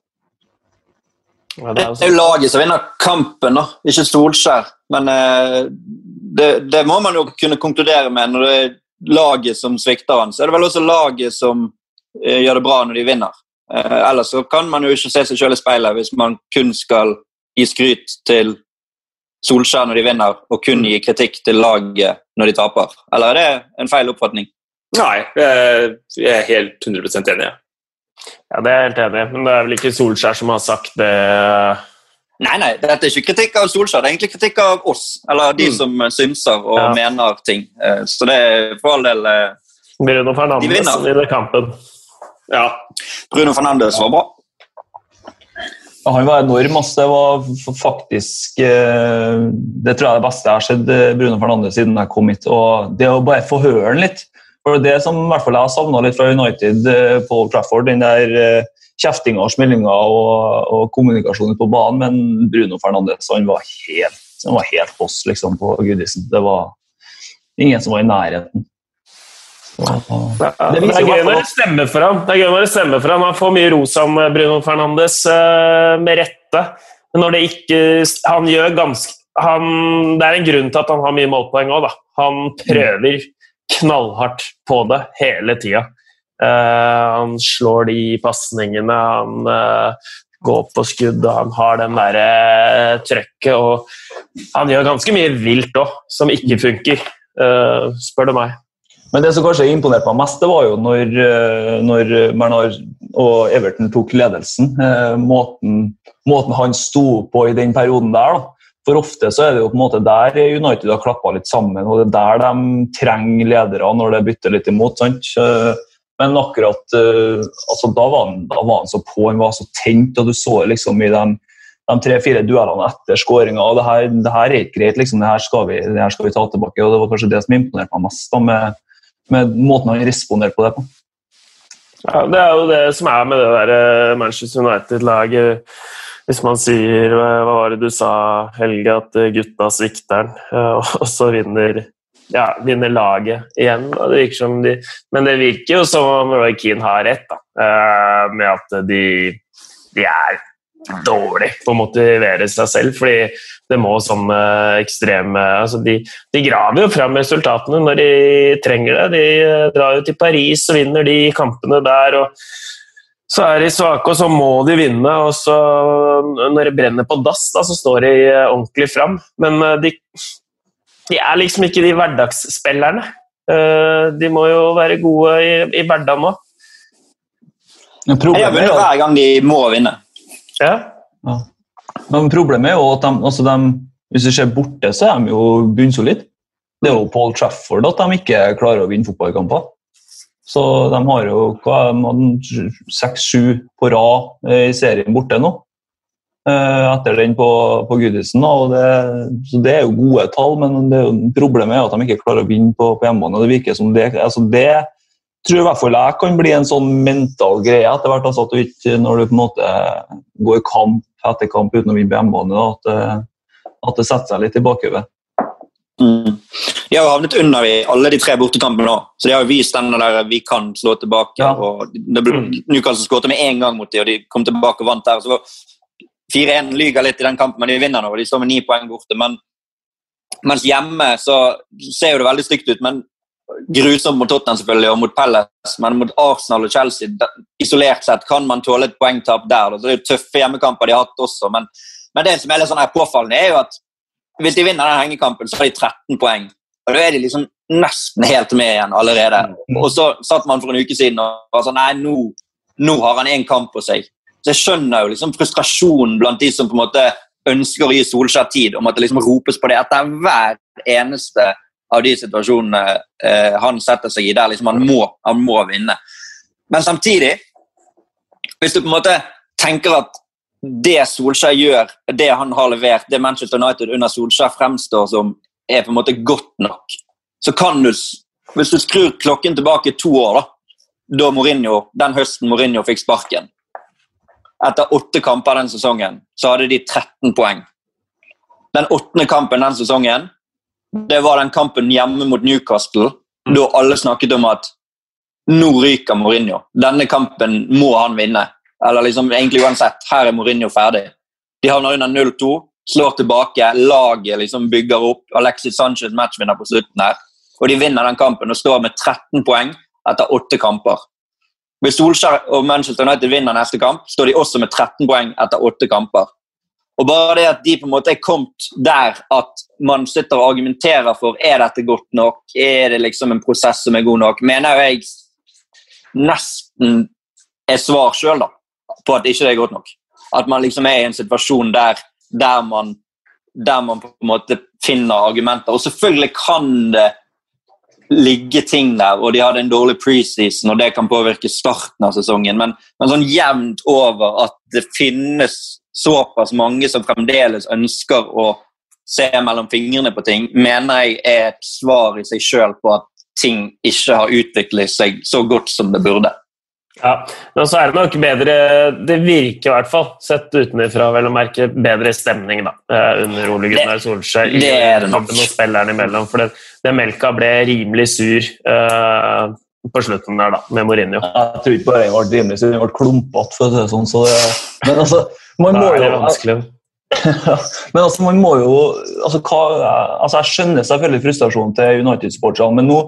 Ja, det, er det, er jo laget som vinner kampen, da. ikke Solskjær. Men eh, det, det, må man jo kunne konkludere med når det er laget som svikter han. Så er det vel også laget som eh, gjør det bra når de vinner. Eh, ellers så kan man jo ikke se seg selv i speilet hvis man kun skal gi skryt til Solskjær når de vinner, og kun gi kritikk til laget når de taper. Eller er det en feil oppfatning? Nei, jeg er helt 100% enig. Ja, Det er jeg helt enig i, men det er vel ikke Solskjær som har sagt det Nei, nei, dette er ikke kritikk av Solskjær, det er egentlig kritikk av oss. Eller de mm. som synser og ja. mener ting. Eh, så det er for all del eh, Bruno Fernandes vinner kampen. Ja. Bruno Fernandes var bra. Han var enorm. Altså. Det var faktisk eh, Det tror jeg er det beste jeg har sett Bruno Fernandes siden jeg kom hit. Og det å bare få høre han litt for Det som i hvert fall jeg har savna litt fra United Paul på Old Trafford, den der eh, kjeftinga og smellinga og, og kommunikasjonen på banen, men Bruno Fernandes han var helt, han var helt boss liksom, på Goodison. Det var ingen som var i nærheten. Så, det, det, det, er gøy når det stemmer for ham. Det er gøy når det stemmer for ham. Han får mye ros om eh, Bruno Fernandes, med rette. Men når det ikke Han gjør ganske han, Det er en grunn til at han har mye målpoeng òg, da. Han prøver knallhardt på det hele tida. Uh, han slår de pasningene, han uh, går på skudd, han har den derre uh, trøkket. Og han gjør ganske mye vilt òg, som ikke funker, spør du meg. Men det som kanskje imponerte meg mest, det var jo når, når Bernard og Everton tok ledelsen. Måten, måten han sto på i den perioden der. da for ofte så er det jo på en måte der United har klappa litt sammen, og det er der de trenger ledere når det bytter litt imot. sant? Men akkurat uh, altså da, var han, da var han så på, han var så tent, og du så liksom i de, de tre-fire duellene etter skåringa det, her, det her er ikke greit, liksom, det her, skal vi, det her skal vi ta tilbake. og Det var kanskje det som imponerte meg mest, da, med, med måten han responderte på det på. Ja, Det er jo det som er med det der eh, Manchester United-laget hvis man sier Hva var det du sa, Helge? At gutta svikter den, [laughs] og så vinner, ja, vinner laget igjen. Det de, men det virker jo som om Roy Keane har rett, da, eh, med at de, de er dårlig på å motivere seg selv. fordi det må sånne ekstreme altså de, de, graver jo fram resultatene når de trenger det. De drar jo til Paris og vinner de kampene der. og så er de svake, og så må de vinne. og så Når det brenner på dass, da, så står de eh, ordentlig fram. Men eh, de, de er liksom ikke de hverdagsspillerne. Eh, de må jo være gode i, i hverdagen òg. Jeg vunnet hver gang de må vinne. Ja. ja. Men problemet er jo at de, altså de, hvis det ser borte, så er de jo bunnsolide. Det er jo Paul Trafford at de ikke klarer å vinne fotballkamper. Så de har jo seks-sju på rad i serien borte nå. Eh, etter den på, på Goodison. Det, så det er jo gode tall, men det er jo, problemet er at de ikke klarer å vinne på, på hjemmebane. Det virker som det, altså det tror i hvert fall jeg kan bli en sånn mental greie etter hvert. Altså at du ikke, når du på en måte går kamp etter kamp uten å vinne på hjemmebane, at, at, det setter seg litt i bakhodet. Mm. De har jo havnet under i alle de tre bortekampene nå, så de har jo vist den der vi kan slå tilbake. Ja. og mm. Newcastle skåret med én gang mot dem, og de kom tilbake og vant der. så 4-1 lyger litt i den kampen, men de vinner nå. og De står med ni poeng borte. Men, mens hjemme så ser jo det veldig stygt ut. men Grusomt mot Tottenham selvfølgelig, og mot Pelles, men mot Arsenal og Chelsea isolert sett kan man tåle et poengtap der. Så det er jo tøffe hjemmekamper de har hatt også, men, men det som er litt sånn her påfallende, er jo at hvis de vinner den hengekampen, så har de 13 poeng. Og Da er de liksom nesten helt med igjen allerede. Mm. Og så satt man for en uke siden og var sånn Nei, nå, nå har han én kamp på seg. Så jeg skjønner jo liksom frustrasjonen blant de som på en måte ønsker å gi Solskjær tid, om at det liksom ropes på det etter hver eneste av de situasjonene eh, han setter seg i der liksom han må, han må vinne. Men samtidig, hvis du på en måte tenker at det Solskjær gjør, det han har levert, det Manchester United under Solskjær fremstår som, er på en måte godt nok. Så kan du, hvis du skrur klokken tilbake to år, da, da Mourinho, den høsten Mourinho fikk sparken Etter åtte kamper den sesongen så hadde de 13 poeng. Den åttende kampen den sesongen det var den kampen hjemme mot Newcastle, da alle snakket om at nå ryker Mourinho. Denne kampen må han vinne. Eller liksom egentlig uansett, her er Mourinho ferdig. De havner under 0-2, slår tilbake, laget liksom bygger opp. Alexis Sanchez matchvinner på slutten her. Og de vinner den kampen og står med 13 poeng etter åtte kamper. Hvis Solskjær og Manchester United vinner neste kamp, står de også med 13 poeng etter åtte kamper. Og bare det at de på en måte er kommet der at man sitter og argumenterer for er dette godt nok, er det liksom en prosess som er god nok, mener jeg nesten er svar sjøl, da på at ikke det er godt nok. At man liksom er i en situasjon der, der, man, der man på en måte finner argumenter. Og selvfølgelig kan det ligge ting der, og de hadde en dårlig preseason, og det kan påvirke starten av sesongen, men, men sånn jevnt over at det finnes såpass mange som fremdeles ønsker å se mellom fingrene på ting, mener jeg er et svar i seg sjøl på at ting ikke har utviklet seg så godt som det burde. Ja, men så er det nok bedre Det virker i hvert fall, sett utenfra, vel å merke, bedre stemning da, eh, under Ole Gunnar Solskjær i kampen og spillerne imellom. For den melka ble rimelig sur uh, på slutten der, da, med Mourinho. Jeg tror ikke bare jeg ble rimelig sur, jeg ble klumpete, for å si det sånn. Så det, men altså, man må jo [laughs] men altså, man må jo altså, hva, altså, Jeg skjønner selvfølgelig frustrasjonen til United-sportsene, men nå,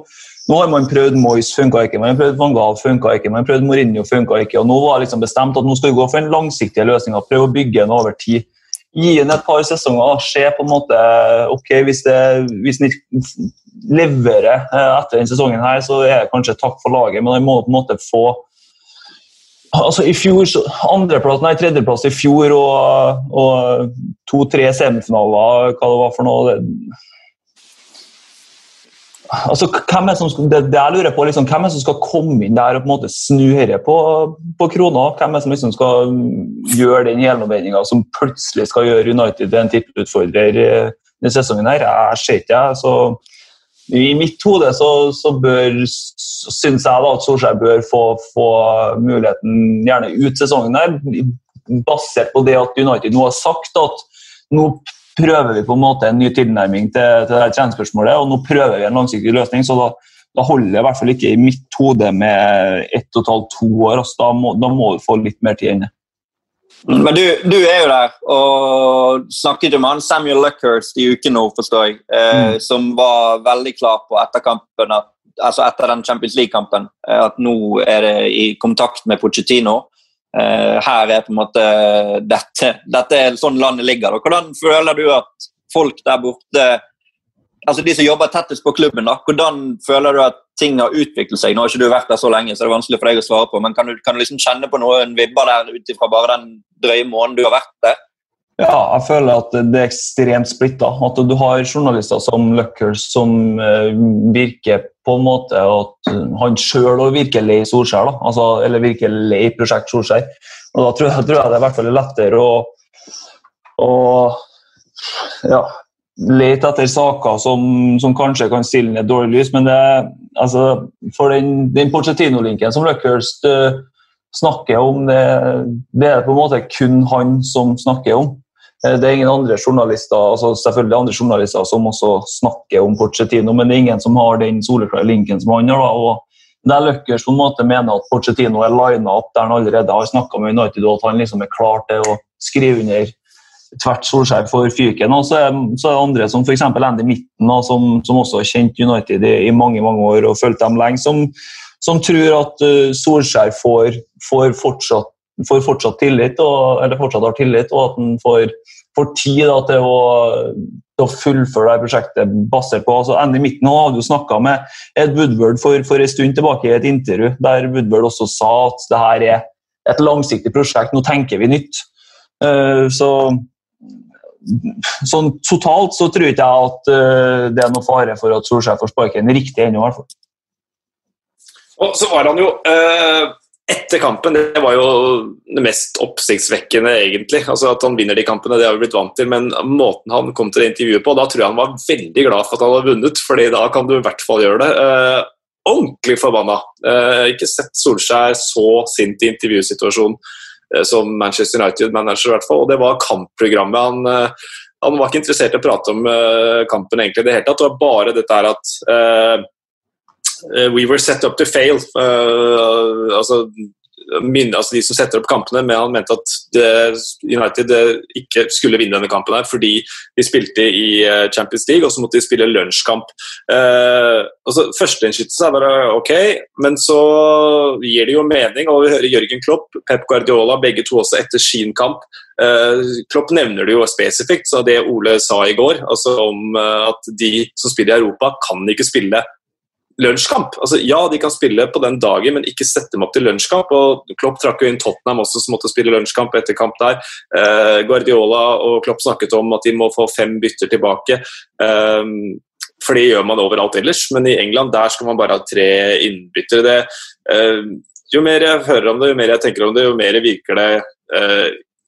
nå, har man prøvd Moyes, funka ikke. Man har prøvd Van Gaal, funka ikke. Man har prøvd Mourinho, funka ikke. og Nå var liksom bestemt at nå skal vi gå for en langsiktig løsning. Prøve å bygge en over tid. Gi den et par sesonger. Se på en måte ok, Hvis, det, hvis den leverer eh, etter denne sesongen, her, så er det kanskje takk for laget, men den må på en måte få altså i fjor, andreplass, nei, Tredjeplass i fjor og, og to-tre semifinaler, hva det var for noe det, altså, hvem er som, det, det jeg lurer på, liksom, hvem er som skal komme inn der og på en måte snu dette på, på krona? Hvem er som liksom skal gjøre den helomvendinga som plutselig skal gjøre United til en tittelutfordrer denne sesongen? her? Jeg ser ikke, jeg. så i mitt hode så, så bør syns jeg da at Solskjær bør få, få, muligheten gjerne ut sesongen her, basert på det at United nå har sagt at nå prøver vi på en måte en ny tilnærming til, til det kjernespørsmålet, og nå prøver vi en langsiktig løsning. så da, da holder det i hvert fall ikke i mitt hode med ett og et halvt, to år. Altså, da, må, da må du få litt mer tid enn det. Men du, du, er jo der og snakket med han Samuel Luckhurst i uken nå, forstår jeg, eh, mm. som var veldig klar på etter kampen, at, altså etter den Champions League-kampen, eh, at nå er det i kontakt med Pochettino. Eh, her er på en måte dette, dette er sånn landet ligger. Hvordan føler du at folk der borte altså de som jobber tettest på klubben, da, hvordan føler du at ting har utviklet seg? Nå har ikke du vært der så lenge, så det er vanskelig for deg å svare på, men kan du, kan du liksom kjenne på noen vibber der ut ifra bare den drøye måneden du har vært der? Ja, jeg føler at det er ekstremt splitta. At du har journalister som Luckers som uh, virker på en måte at han sjøl virker lei Solskjær. Altså, eller virker lei prosjekt Solskjær. Og Da tror jeg, tror jeg det er i hvert fall lettere å, å ja, lete etter saker som, som, kanskje kan stille ned dårlig lys. Men det, altså, for den, den Porcetino-linken som Luckhurst uh, snakker om, det, det, er på en måte kun han som snakker om. Uh, det er ingen andre journalister altså selvfølgelig andre journalister som også snakker om Porcetino, men det er ingen som har den soleklare linken som han har. Og der Løkkers på en måte mener at Porcetino er lina opp der han allerede har snakka med United, og at han liksom er klar til å skrive under tvert Solskjær for fyken. Og så er, så er det andre som f.eks. Andy Mitten, som, som, også har kjent United i, i, mange mange år og fulgt dem lenge, som, som tror at uh, Solskjær får, får, fortsatt, får, fortsatt, tillit, og, eller fortsatt har tillit, og at en får, får tid da, til, å, til, å, fullføre det prosjektet basert på altså Andy Mitten hadde jo snakka med Ed Woodward for, for en stund tilbake i et intervju der Woodward også sa at det her er et langsiktig prosjekt, nå tenker vi nytt. Uh, så sånn totalt så tror ikke jeg at uh, det er noe fare for at Solskjær får sparken riktig ennå, i hvert fall. Og så var han jo uh, Etter kampen, det var jo det mest oppsiktsvekkende, egentlig. Altså At han vinner de kampene, det har vi blitt vant til, men måten han kom til det intervjuet på, da tror jeg han var veldig glad for at han hadde vunnet, fordi da kan du i hvert fall gjøre det. Eh, ordentlig forbanna. ikke sett Solskjær så sint i intervjusituasjonen Eh, som Manchester United-manager. i hvert fall, og Det var kampprogrammet. Han, eh, han, var ikke interessert i å prate om eh, kampen egentlig i det hele tatt. Det var bare dette her at uh, We were set up to fail. Uh, altså altså de som setter opp kampene, men han mente at United eh, ikke skulle vinne denne kampen her fordi de spilte i eh, Champions League, og så måtte de spille lunsjkamp. Eh, altså, Førsteinnskytelse er bare ok, men så gir det jo mening. og Vi hører Jørgen Klopp, Pep Guardiola, begge to også etter sin kamp. Eh, Klopp nevner det jo spesifikt, så det Ole sa i går, altså om eh, at de som spiller i Europa, kan ikke spille lunsjkamp. Altså, ja, de kan spille på den dagen, men ikke sette dem opp til lunsjkamp. og Klopp trakk jo inn Tottenham også, som måtte spille lunsjkamp etter kamp der. Eh, Guardiola og Klopp snakket om at de må få fem bytter tilbake. Eh, for det gjør man overalt ellers, men i England der skal man bare ha tre innbyttere. Det, eh, jo mer jeg hører om det, jo mer jeg tenker om det, jo mer virker det eh,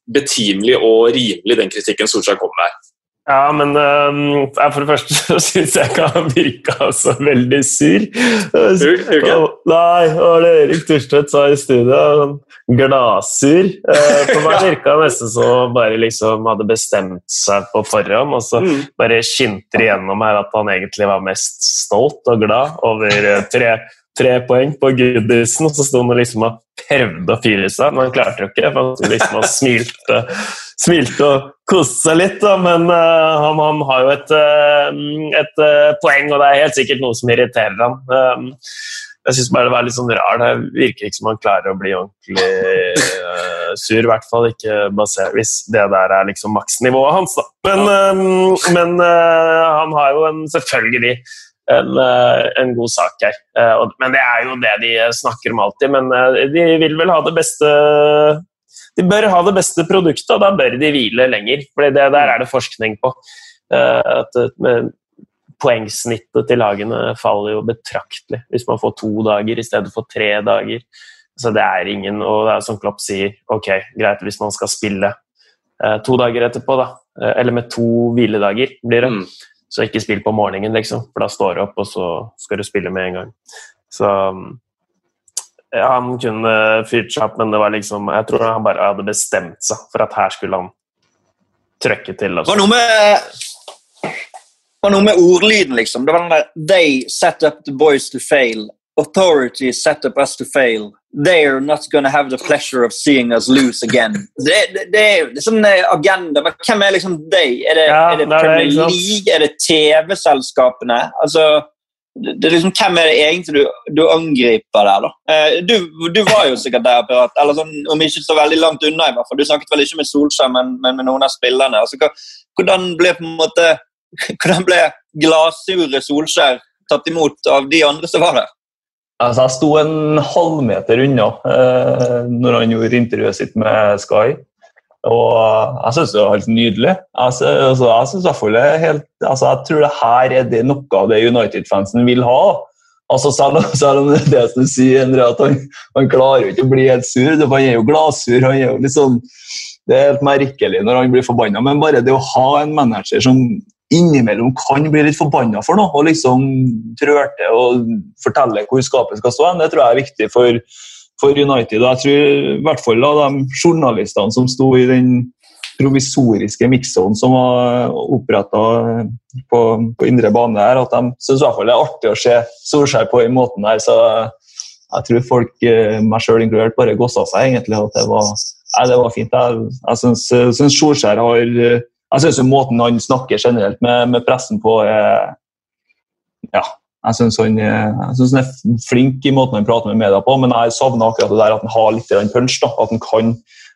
betimelig og rimelig den kritikken Solskjær kommer med. Ja, men uh, for det første så syns jeg ikke han virka så veldig sur. Okay. nei, og det Erik Turstvedt sa i studio? Sånn gladsur. Uh, for meg [laughs] virka det nesten som han bare liksom hadde bestemt seg på forhånd, og så mm. bare skinte igjennom her at han egentlig var mest stolt og glad over uh, tre, tre poeng på goodisen, og så sto han liksom og prøvde å fyre seg, men han klarte jo ikke. for Han liksom smilte, smilte og koste seg litt, da, men uh, han, han, har jo et, uh, et uh, poeng, og det er helt sikkert noe som irriterer ham. Um, jeg syns bare det var litt sånn rar. Det virker ikke som han klarer å bli ordentlig sur. I hvert fall ikke basert hvis det der er liksom maksnivået hans. Da. Men, men han har jo en, selvfølgelig en, en, god sak her. men det er jo det de snakker om alltid. Men de vil vel ha det beste de bør ha det beste produktet, og da bør de hvile lenger. For der er det forskning på. Eh, at poengsnittet til lagene faller jo betraktelig hvis man får to dager i stedet for tre dager. Så det er ingen Og det er som Klopp sier, ok, greit hvis man skal spille eh, to dager etterpå, da. Eh, eller med to hviledager, blir det. Mm. Så ikke spill på morgenen, liksom. For da står du opp, og så skal du spille med en gang. Så han kunne fyrt seg opp, men det var liksom, jeg tror han bare hadde bestemt seg for at her skulle han trøkke til. Det var noe med, var noe med ordlyden, liksom. Det var den der They set up the boys to fail. Authority set up us to fail. They are not gonna have the pleasure of seeing us lose again. [laughs] Det, det, det er sånn agenda. Men hvem er liksom de? Er det, ja, er det Premier League? Er det TV-selskapene? Altså det er liksom, Hvem er det egentlig du, du angriper der, da? Eh, du, du, var jo sikkert der, Pirat, eller sånn, om ikke så veldig langt unna. i hvert fall. Du snakket vel ikke med Solskjær, men, men med noen av spillerne. Altså, hvordan ble på en måte, [laughs] hvordan ble gladsure Solskjær tatt imot av de andre som var der? Altså, jeg sto en halvmeter unna eh, når han gjorde intervjuet sitt med Sky. Og jeg syns det var helt nydelig. Altså, jeg, synes, jeg, helt, altså, jeg tror det her er det noe av det United-fansen vil ha. Altså, selv, [laughs] selv, om det som sier Endre, at han, han, klarer jo ikke å bli helt sur. Han er jo gladsur. han er jo liksom, Det er helt merkelig når han blir forbanna. Men bare det å ha en manager som innimellom kan bli litt forbanna for noe, og liksom trør til og fortelle hvor skapet skal stå, det tror jeg er viktig for for United. Jeg tror i hvert fall da, de journalistene som sto i den provisoriske mixzone som var oppretta på, på, indre bane, her, at de syns det er artig å se Solskjær på den måten her. Så jeg tror folk, eh, meg sjøl inkludert, bare gossa seg egentlig. at det var, nei, det var fint. Jeg, jeg syns Solskjær har jeg synes Måten han snakker generelt med, med pressen på, er ja, jeg syns han, han, er flink i måten han prater med media på, men jeg savner akkurat det der at han har litt punch. da, At han kan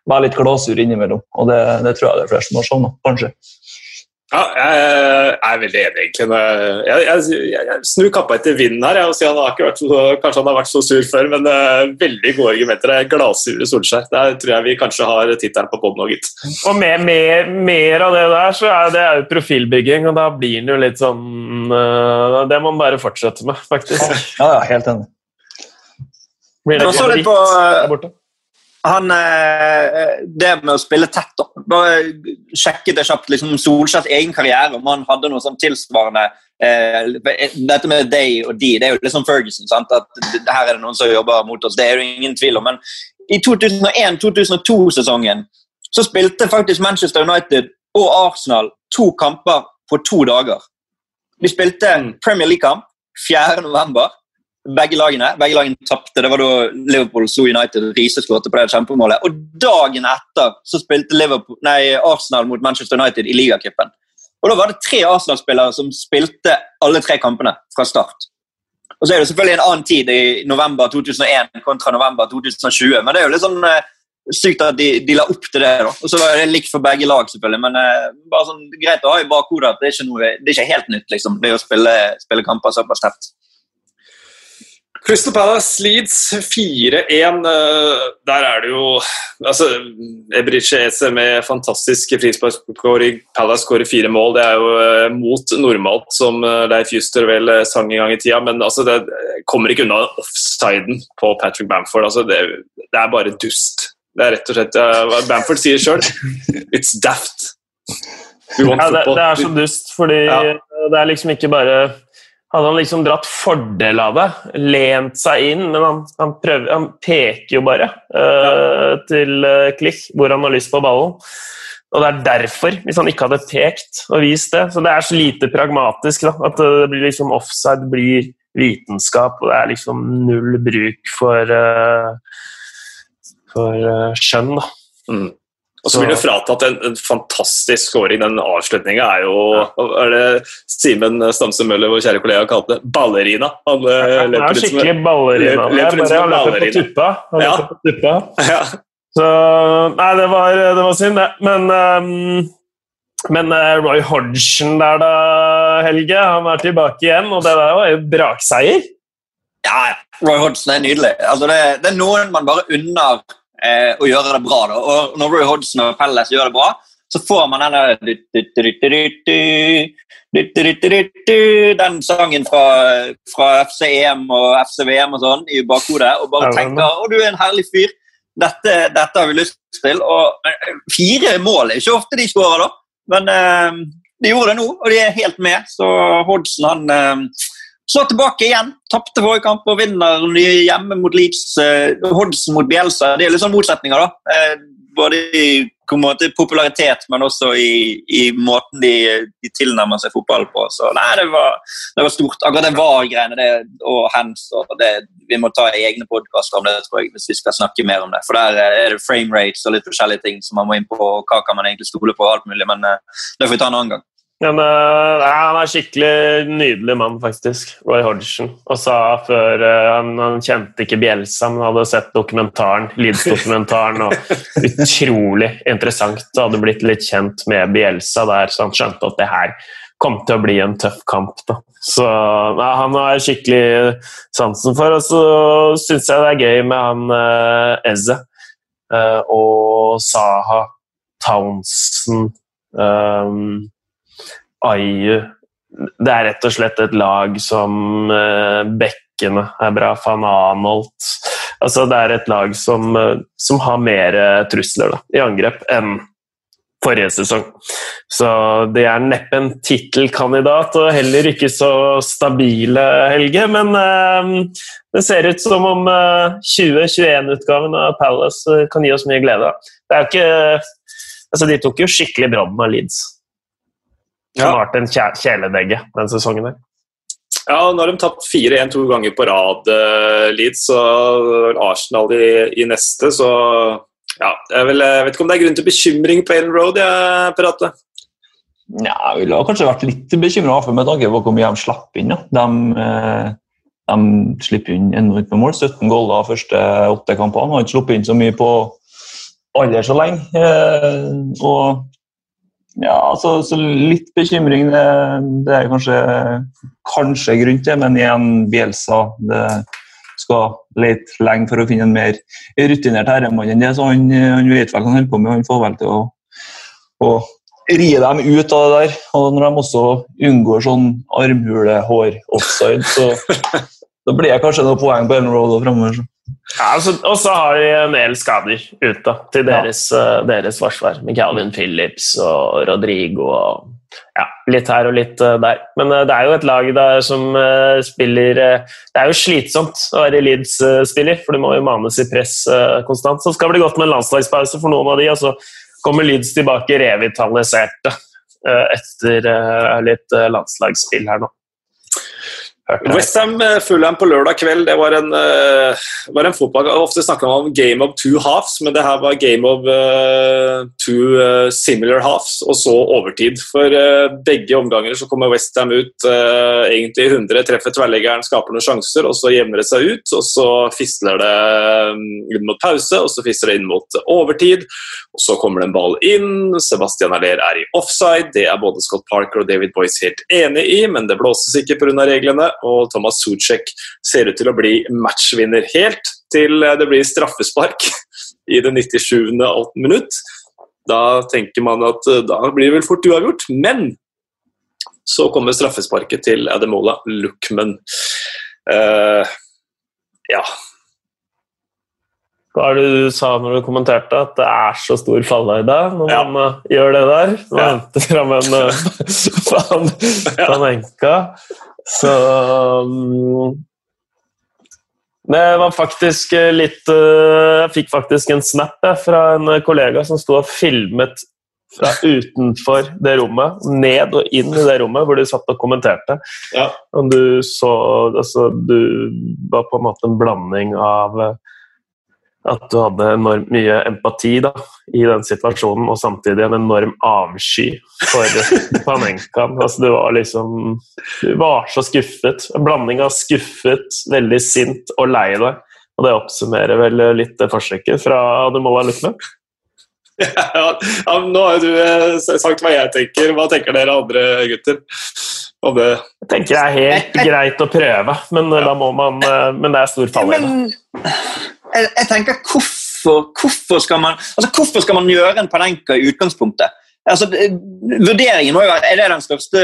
være litt glasur innimellom. og Det, det tror jeg det er flere som har savna, kanskje. Ja, jeg er veldig enig, egentlig. Jeg, jeg, jeg snur kappa etter vinden her. Jeg, si han har ikke vært så, kanskje han har vært så sur før, men uh, veldig gode argumenter. det er Gladsure Solskjær. Der tror jeg vi kanskje har tittelen på poden òg, gitt. Og med mer, mer, av det der, så er det jo profilbygging, og da blir den jo litt sånn uh, Det må man bare fortsette med, faktisk. Ja, ja helt enig. Blir det litt på, uh, han, eh, Det med å spille tett da. Bare sjekket jeg kjapt liksom, Solskjærs egen karriere, om han hadde noe sånn tilsvarende eh, Dette med they og de, det er jo liksom Ferguson. sant? At Her er det noen som jobber mot oss, det er det ingen tvil om. Men i 2001-2002-sesongen så spilte faktisk Manchester United og Arsenal to kamper på to dager. De spilte Premier League-kamp 4.11 begge lagene. Begge lagene tapte. Det var da Liverpool slo United. Riise skåret på det kjempemålet. Og dagen etter så spilte nei, Arsenal mot Manchester United i ligacupen. Og da var det tre Arsenal-spillere som spilte alle tre kampene fra start. Og så er det selvfølgelig en annen tid i november 2001 kontra november 2020. Men det er jo litt sånn uh, sykt at de, de, la opp til det. da. Og så var det likt for begge lag, selvfølgelig. Men uh, bare sånn, greit å ha i bakhodet at det er ikke, noe, det er ikke helt nytt, liksom, det å spille, spille kamper såpass tett. Crystal Palace Leeds 4-1. Eh, der er det jo altså, Ebriche Eze med fantastisk frisparkskåring. Palace skårer fire mål. Det er jo uh, mot normalt, som uh, Leif Juster vel sang en gang i tida. Men altså, det kommer ikke unna offsiden på Patrick Bamford. Altså, det, det, er bare dust. Det er rett og slett Bamford sier sjøl. It's daft. Ja, det, det, er så dust, fordi ja. det er liksom ikke bare hadde han liksom dratt fordel av det, lent seg inn, men han, han, prøver, han peker jo bare uh, til uh, Klich hvor han har lyst på ballen. Og det er derfor, hvis han ikke hadde pekt og vist det Så det er så lite pragmatisk da, at det blir liksom offside blir vitenskap, og det er liksom null bruk for, uh, for skjønn. da. Mm. Og så blir du fratatt en, en fantastisk scoring. Den avslutninga er jo er det Simen Stamse Møller, vår kjære kollega, kalte det ballerina. Han eh, ja, løper er skikkelig ballerina. Løper, løper, han løper på tuppa. Han ja. på tuppa. Ja. Så Nei, det var, det var synd, det. Men um, men uh, Roy Hodgson der, da, Helge, han er tilbake igjen, og det der var jo brakseier. Ja, Roy Hodgson er nydelig. Altså, det, det, er noen man bare unner eh, å gjøre det bra. Da. Og når Roy Hodgson og Pelles gjør det bra, så får man den Den sangen fra, fra FC EM og FC VM og sånn i bakhodet, og bare tenker 'Å, du er en herlig fyr'. Dette, dette har vi lyst til. Og fire mål er ikke ofte de skårer, da. Men eh, de gjorde det nå, og de er helt med. Så Hodgson han eh, så tilbake igjen. Tapte forrige kamp og vinner hjemme mot Leeds. Eh, Hodgson mot Bielsa. Det er litt sånn motsetninger, da. Eh, både i måte, popularitet, men også i, i måten de, de, tilnærmer seg fotball på. Så nei, det var, det var stort. Akkurat det var-greiene det, og hands og det, Vi må ta egne podkaster om det, tror jeg, hvis vi skal snakke mer om det. For der er det frame rates og litt forskjellige ting som man må inn på. Hva kan man egentlig stole på? alt mulig, Men det får vi ta en annen gang. Men, uh, han er skikkelig nydelig mann, faktisk. Roy Hodgson. Og sa før uh, han, han, kjente ikke Bjelsa, men hadde sett dokumentaren, Leeds-dokumentaren. og [laughs] Utrolig interessant. Og hadde blitt litt kjent med Bjelsa der, så han skjønte at det her kom til å bli en tøff kamp. Da. Så ja, han har skikkelig sansen for. Og så syns jeg det er gøy med han uh, Eze og Saha Townsend. Um, Ayu Det er rett og slett et lag som uh, Bekkene er bra, van Anholt altså, Det er et lag som, uh, som har mer trusler da, i angrep enn forrige sesong. Så det er neppe en tittelkandidat, og heller ikke så stabile, Helge. Men det ser ut som om 2021-utgaven av Palace kan gi oss mye glede. Det er ikke, altså, de tok jo skikkelig brodden av Leeds som har vært en kjæledegge den sesongen. der. Ja, nå har de tapt 4-1 to ganger på rad, uh, Leeds, og Arsenal i, i, neste, så ja, jeg, vil, jeg, vet ikke om det er grunn til bekymring på Ellen Road, jeg prater. Ja, jeg ville kanskje vært litt bekymra med tanke på hvor mye de slapp inn. Ja. De, eh, de slipper inn enormt med mål. 17 goller de første åtte kampene. Har ikke sluppet inn så mye på aldri så lenge. Eh, og ja, altså, så litt bekymring det, det, er kanskje, kanskje grunn til, men igjen, Bielsa det skal lete lenge for å finne en mer rutinert herremann enn det. så Han, han vet vel hva han holder på med, han får vel til å, å rie dem ut av det der. Og når de også unngår sånn armhulehår-offside, så [laughs] da blir det kanskje noen poeng på Ellen Road framover. Ja, altså, og så har de en del skader ute til deres, ja. uh, deres forsvar. Med Calvin Phillips og Rodrigo og ja, litt her og litt uh, der. Men uh, det er jo et lag der som spiller Det er jo slitsomt å være Leeds-spiller, for du må jo manes i press konstant. Så skal det bli godt med en landslagspause for noen av de, og så kommer Leeds tilbake revitaliserte etter litt landslagsspill her nå. Westham eh, Fulham på lørdag kveld det var en, uh, var en fotball Ofte snakker man om game of two halves, men det her var game of uh, two similar halves, og så overtid. For begge omganger så kommer Westham ut egentlig 100, treffer tverrleggeren, skaper noen sjanser, og så jevner det seg ut. og Så fisler det inn mot pause, og så fisler det inn mot overtid. og Så kommer det en ball inn. Sebastian Aller er i offside. Det er både Scott Parker og David Boyce helt enig i, men det blåses ikke pga. reglene og Thomas Sucek ser ut til å bli matchvinner helt til det blir straffespark i det 97. minutt. Da tenker man at eh, da blir det vel fort uavgjort, men så kommer straffesparket til Ademola Luckman. Uh, ja. Hva er det du sa når du kommenterte at det er så stor fallhøyde når ja. man uh, gjør det der? Man ja. henter fram en [laughs] uh, Panenka. Så um, Det var faktisk litt uh, Jeg fikk faktisk en snap jeg, fra en kollega som sto og filmet fra utenfor det rommet, ned og inn i det rommet hvor de satt og kommenterte. Ja. Og du så altså, Du var på en måte en blanding av at du hadde enormt mye empati da, i den situasjonen, og samtidig en enorm avsky for [laughs] Panenkaen. Altså, du var liksom Du var så skuffet. En blanding av skuffet, veldig sint og lei deg. Og det oppsummerer vel litt det forsøket fra Ademola Lukman? [laughs] Ja, ja, nå har jo du eh, sagt hva jeg tenker. Hva tenker dere andre gutter? om det? Jeg tenker det er helt greit å prøve, men, ja. da må man, eh, men det er stor fallhøyde. Jeg, tenker hvorfor, hvorfor, skal man, altså hvorfor skal man gjøre en Panenka i utgangspunktet? Altså, vurderingen må jo være er det den største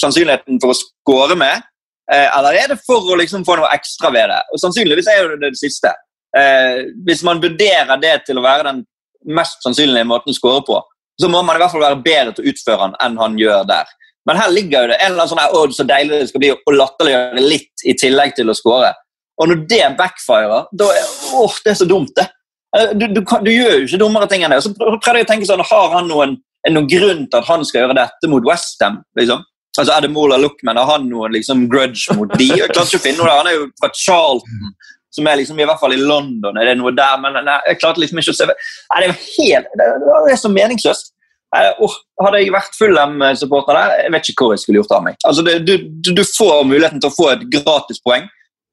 sannsynligheten for å score med, eh, eller er det for å liksom få noe ekstra ved det? Og Sannsynligvis er det det siste. Hvis man vurderer det til å være den mest sannsynlige måten å score på, så må man i hvert fall være bedre til å utføre den enn han gjør der. Men her ligger jo det en eller annen sånn her, å, så deilig det skal bli å latterliggjøre litt i tillegg til å score. Og når det backfirer, da er åh, det er så dumt, det. Eh, du, du, du, gjør jo ikke dummere ting enn det. Så prøvde jeg å tenke sånn, Har han noen, noen grunn til at han skal gjøre dette mot Westham? Liksom? Altså, Ademola Luckman, har han noen liksom, grudge mot de? Jeg klarte ikke å finne noe der. Han er jo fra Charlton som er liksom, i hvert fall i London. er det noe der, Men nei, jeg klarte liksom ikke å se nei, Det er helt, det, er så meningsløst. Oh, hadde jeg vært Fulham-supporter der, jeg vet ikke hvor jeg skulle gjort av meg. Altså, det, du, du, får muligheten til å få et gratispoeng,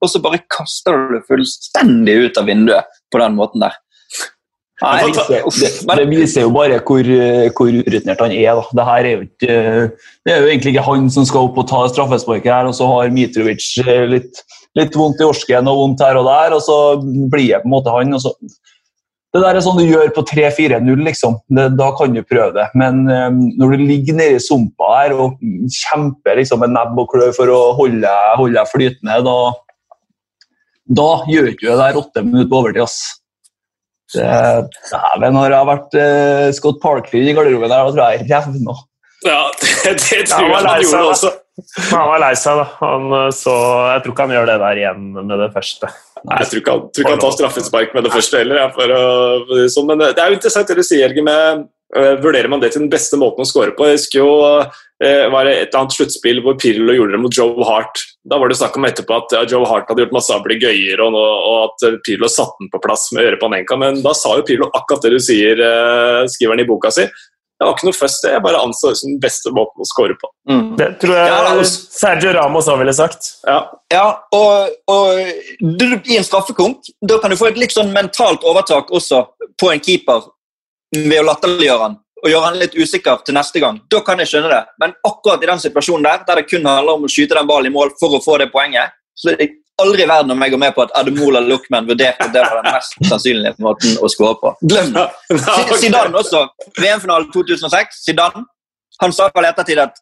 og så bare kaster du det fullstendig ut av vinduet på den måten der. Nei, det, det, det, viser jo bare hvor, hvor urutinert han er. Da. Det, er jo ikke, det er jo egentlig ikke han som skal opp og ta straffesparket her, og så har Mitrovic litt litt vondt i orsken og vondt her og der, og så blir jeg på en måte han. og så det der er sånn du gjør på 3-4-0, liksom. Det, da kan du prøve det. Men um, når du ligger nede i sumpa her og kjemper liksom, med nebb og klør for å holde deg flytende, da, da gjør ikke du det der åtte minutter på overtid. ass. Dæven, har jeg vært uh, Scott Parkley i garderoben der, da tror jeg jeg revna. Ja, [laughs] det, det tror jeg han gjorde også. Han var lei seg, da. Han, eh, så, jeg tror ikke han gjør det der igjen med det første. Nei, Jeg tror ikke han, tror ikke han tar straffespark med det første heller. Jeg, for, å, sånn, men det er jo interessant det du sier, Helge, med Vurderer man det til den beste måten å score på? Jeg husker jo uh, var det et eller annet sluttspill hvor Pirlo gjorde det mot Joe Hart. Da var det snakk om etterpå at Joe Hart hadde gjort masse ablegøyer, og, og, at Pirlo satte den på plass med øret på Anenka, men da sa jo Pirlo akkurat det du sier, skriver han i boka si. Det var ikke noe først. Jeg bare anså det som den beste måten å score på. Mm. Det tror jeg ja, Sergio Ramos òg ville sagt. Ja, ja og, og du, i en straffekonk da kan du få et litt sånn mentalt overtak også på en keeper ved å latterliggjøre han og gjøre han litt usikker til neste gang. Da kan jeg skjønne det. Men akkurat i den situasjonen der, der det kun handler om å skyte den ballen i mål for å få det poenget, så er det aldri i verden om jeg går med på at Ademola Luckman vurderte det var den mest sannsynlige måten å skåre på. Glem det! Zidane også. VM-finalen 2006. Zidane han sa vel ettertid at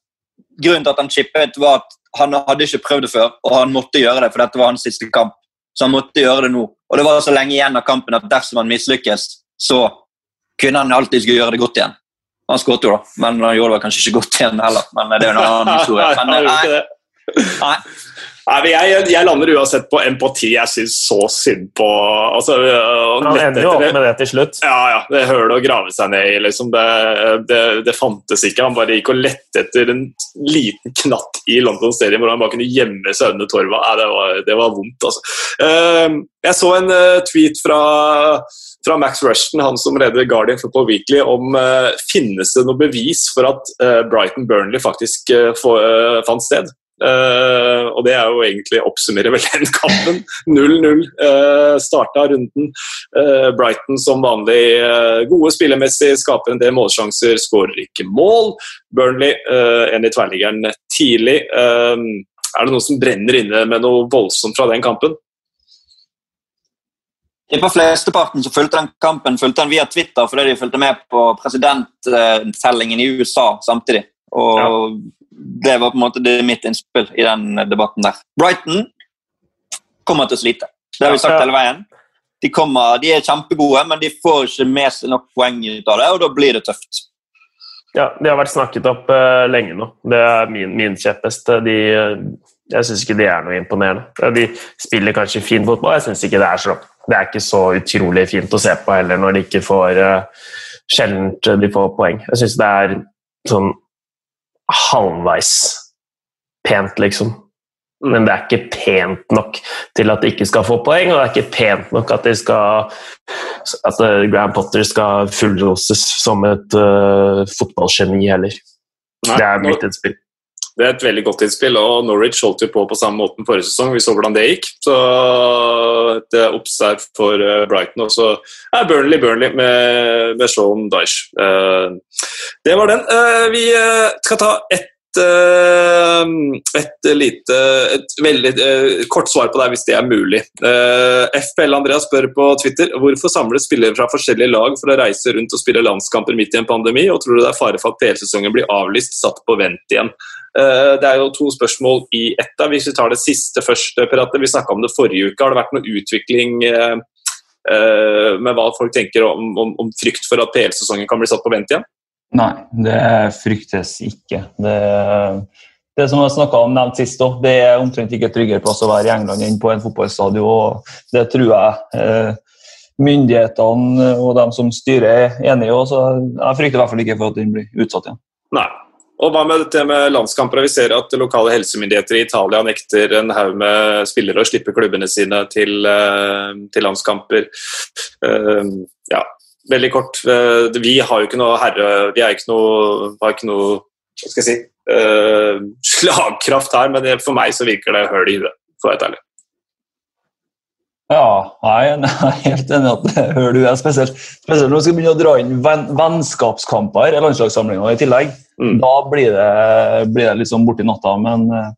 grunnen til at han chippet, var at han hadde ikke prøvd det før, og han måtte gjøre det, for dette var hans siste kamp. Så han måtte gjøre det nå. Og det var så lenge igjen av kampen at dersom han mislykkes, så kunne han alltid gjøre det godt igjen. Han skåret jo, da, men han gjorde det kanskje ikke godt igjen heller. Men det er jo en annen [laughs] historie. Men, nei, nei. Nei, jeg, jeg, lander uansett på empati. Jeg syns så synd på altså, Han ender jo opp med det til slutt. Ja, ja. Det hølet å grave seg ned i. Liksom. Det, det, det, fantes ikke. Han bare gikk og lette etter en liten knatt i London Stadium hvor han bare kunne gjemme seg under torva. Nei, det, var, det var vondt, altså. Ehm, jeg så en eh, tweet fra fra Max Rushton, han som leder Guardian Football Weekly, om uh, finnes det noe bevis for at uh, Brighton Burnley faktisk uh, fant sted. Uh, og det er jo egentlig oppsummerer vel den kampen. 0-0 uh, starta runden. Uh, Brighton som vanlig uh, gode spillemessig, skaper en del målsjanser, skårer ikke mål. Burnley uh, en i tverrliggeren tidlig. er det noe som brenner inne med noe voldsomt fra den kampen? På flesteparten som fulgte den kampen, fulgte den via Twitter fordi de fulgte med på presidenttellingen i USA samtidig. Og ja det var på en måte det mitt innspill i den debatten der. Brighton kommer til å slite. Det har vi sagt hele veien. De, kommer, de er kjempegode, men de får ikke med seg nok poeng ut av det, og da blir det tøft. Ja, de har vært snakket opp uh, lenge nå. Det er min, min kjepphest. De, jeg syns ikke de er noe imponerende. De spiller kanskje fin fotball, jeg syns ikke det er så Det er ikke så utrolig fint å se på heller når de ikke får uh, Sjelden de får poeng. Jeg syns det er sånn halvveis pent, liksom. Men det er ikke pent nok til at de ikke skal få poeng, og det er ikke pent nok at, de skal, at eh, Graham Potter skal fullroses som et uh, fotballgeni heller. Nei, Det er mitt innspill. Det er et veldig godt innspill, og Norwich holdt jo på på samme måten forrige sesong. Vi så hvordan det gikk. Så et er obs for eh, Brighton. Og så er Burnley Burnley med, med Sean Dyche. Eh, Det var den. Eh, Vi skal ta ett et lite et veldig et kort svar på det hvis det er mulig. FPL Andreas spør på Twitter hvorfor samles spillere fra forskjellige lag for å reise rundt og spille landskamper midt i en pandemi, og tror du det er fare for at PL-sesongen blir avlyst, satt på vent igjen? Eh, Det er jo to spørsmål i ett. da. Hvis vi tar det siste først, Peratte. Vi snakka om det forrige uke. Har det vært noe utvikling eh, eh, med hva folk tenker om, om, om frykt for at PL-sesongen kan bli satt på vent igjen? Nei, det fryktes ikke. Det, det som jeg snakket om nevnt sist, òg, det er omtrent ikke tryggere plass å være i England enn på en fotballstadion. Det tror jeg eh, myndighetene og de som styrer er enige i. Så jeg frykter i hvert fall ikke for at den blir utsatt igjen. Nei. Og hva med dette med landskamper? Vi ser at lokale helsemyndigheter i Italia nekter en haug med spillere å slippe klubbene sine til, eh, til landskamper. Eh, Ja, veldig kort. Eh, Vi har jo ikke noe herre... Vi er ikke noe, har ikke noe hva skal jeg si, slagkraft her, men for meg så virker det høl i huet, for å være ærlig. Ja, jeg er [laughs] helt enig at det hører du er spesielt. Spesielt når du skal begynne å dra inn venn, vennskapskamper i landslagssamlinga i tillegg. Mm. Da blir det, blir det liksom borti natta, men eh,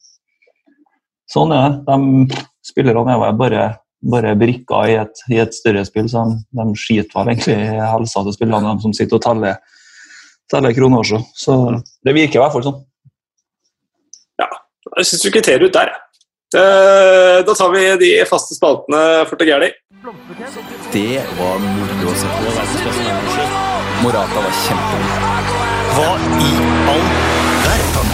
sånn er det. De spillerne er bare, bare brikker i et, i et større spill, så de, de skiter vel egentlig i helsa til spillerne, de som sitter og teller, teller kroner. også. Så det virker i hvert fall sånn. Ja. Jeg syns du kvitterer ut der, jeg. Eh, Da tar vi de faste spaltene fort og gæli. Det var moro å se på. Morata var kjempegod. Hva i all verden?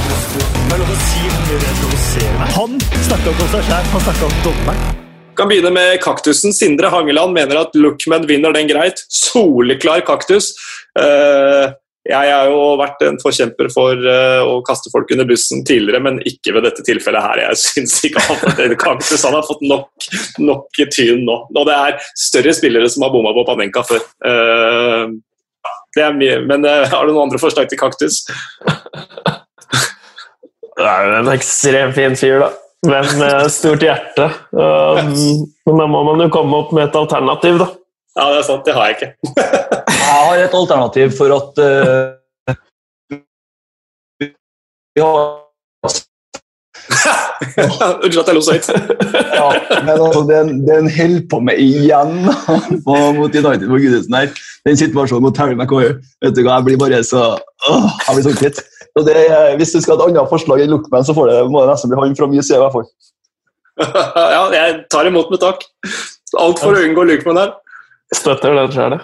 Er. Han snakka ikke om seg sjæl, han snakka om dommeren. Kan begynne med kaktusen. Sindre Hangeland mener at Lookman vinner den greit. Soleklar kaktus. Eh, jeg har jo vært en forkjemper for eh, å kaste folk under bussen tidligere, men ikke ved dette tilfellet her. Jeg syns ikke han, at kaktus han har fått nok, nok tyn nå. Og det er større spillere som har bomma på Panenka før. Eh, det er mye, men uh, har du noen andre forslag til kaktus? Det er jo en ekstremt fin fyr, da. Men med stort hjerte. Um, Men da må man jo komme opp med et alternativ, da. Ja, det er sant. Det har jeg ikke. [laughs] Jeg har et alternativ for at uh, vi har [laughs] Unnskyld at jeg lo så høyt. [laughs] Ja, men [laughs] altså, den, den holder på med igjen på, mot United på Gudesen her. Den situasjonen mot Terry McCoy. Vet du hva, jeg blir bare så åh, jeg blir så kvitt. Så det, hvis du skal ha et annet forslag enn Lookman, så får det, må det nesten bli han fra min side. i hvert fall. ja, jeg tar imot med takk. Alt for å unngå Lookman her. Støtter den sjøl,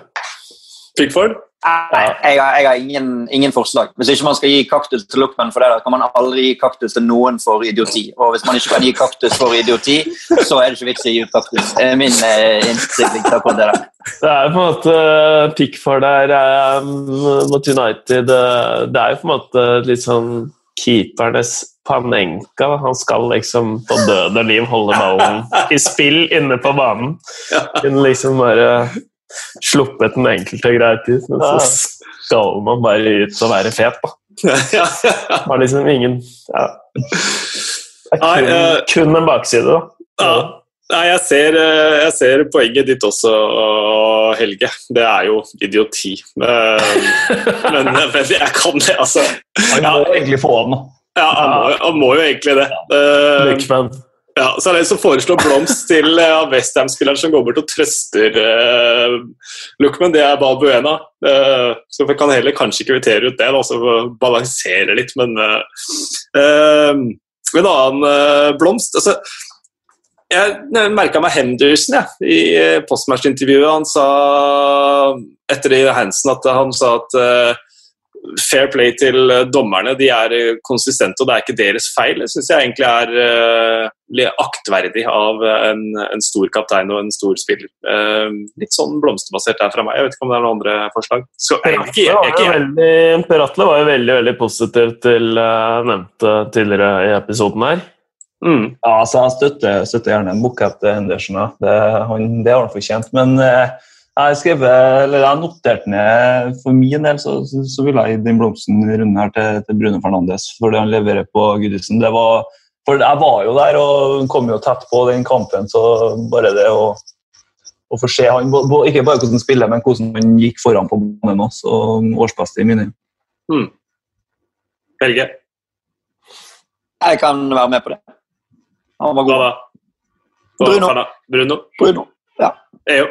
Pickford? Nei, jeg har, jeg har ingen, ingen forslag. Hvis ikke man skal gi kaktus til Luckman for det, da kan man aldri gi kaktus til noen for idioti. Og hvis man ikke kan gi kaktus for idioti, så er det ikke vits i å gi ut kaktus. Det er min eh, innstilling til akkurat det der. Det er på en måte Pickford der um, mot United eh, Det er jo på en måte litt sånn keepernes Panenka. Han skal liksom på død og liv holde ballen i spill inne på banen. Kunne liksom bare sluppet den enkelte greit ut, men så skal man bare ut og være fet, da. ja, [laughs] ja. Har liksom ingen ja. Det er kun, eh, kun en bakside, da. Ja. Nei, jeg ser, eh, jeg ser poenget ditt også, Helge. Det er jo idioti. Men, [laughs] men jeg kan det, altså. Han Ja, må egentlig få den. ja, han, må, han må jo egentlig det. Ja. Ja, så er det en som foreslår blomst til uh, Westham-spilleren som går bort og trøster uh, Lookman. Det er Balbuena. Uh, så vi kan heller kanskje kvittere ut det, da, så balansere litt. Men uh, en annen blomst altså, Jeg merka meg Henderson ja, i uh, postmatch-intervjuet. Han sa etter det i Hansen at han sa at fair play til dommerne. De er konsistente, og det er ikke deres feil. Det syns jeg egentlig er aktverdig av en, en stor kaptein og en stor spiller. Uh, litt sånn blomsterbasert der fra meg. Jeg vet ikke om det er noen andre forslag. Så, jeg, er jeg, er Per Atle var jo veldig- Per Atle var jo veldig veldig positiv til uh, nevnte tidligere i episoden her. Mm. Ja, altså Jeg støtter, støtter gjerne Mokhep Henderson. Det, han, det har han fortjent. Men uh, jeg har skrevet, eller jeg noterte notert ned For min del så, så, så vil jeg gi den blomsten runden her til, til Bruno Fernandes for det han leverer på Gudisen. Det var, for jeg var jo der og kom jo tett på den kampen, så bare det å, å få se han, ikke bare hvordan han spiller, men hvordan han gikk foran på banen også, og årsbeste i mine øyne. Helge, Jeg kan være med på det. Han var god. da? Bruno. Bruno? Bruno. Ja. EO.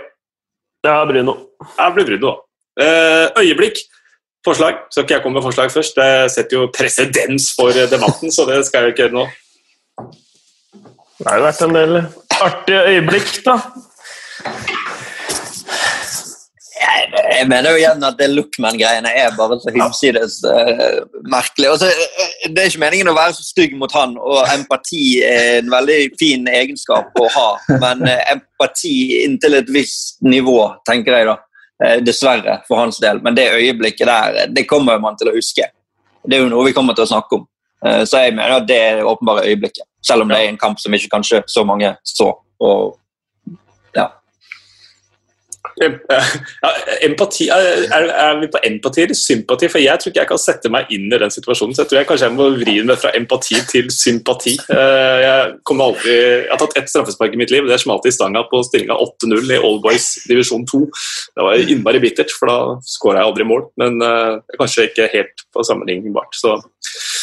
Ja, Bruno. Jeg blir Bruno, da. Eh, øyeblikk. Forslag. Skal ikke jeg komme med forslag først? Det setter jo presedens for debatten, så det skal jeg jo ikke gjøre nå. Det har jo vært en del artige øyeblikk, da. Jeg, jeg mener jo igjen at det Lookman-greiene er bare så hinsides uh, merkelig. Altså, eh, det er ikke meningen å være så stygg mot han, og empati er en veldig fin egenskap å ha. Men uh, empati inntil et visst nivå, tenker jeg da. Uh, dessverre, for hans del. Men det øyeblikket der, det kommer man til å huske. Det er jo noe vi kommer til å snakke om. Eh, så jeg mener at det er det åpenbare øyeblikket. Selv om det er en kamp som ikke kanskje så mange så. Og ja. Empati, er, er vi på empati eller sympati? For Jeg tror ikke jeg kan sette meg inn i den situasjonen. så jeg tror jeg kanskje jeg må vri meg fra empati til sympati. Eh, Jeg, aldri, jeg har tatt ett straffespark i mitt liv. Det smalt i stanga på stillinga 8-0 i All Boys divisjon 2. Det var innmari bittert, for da skåra jeg aldri mål. Men det er kanskje ikke helt på sammenlignbart. Så eh,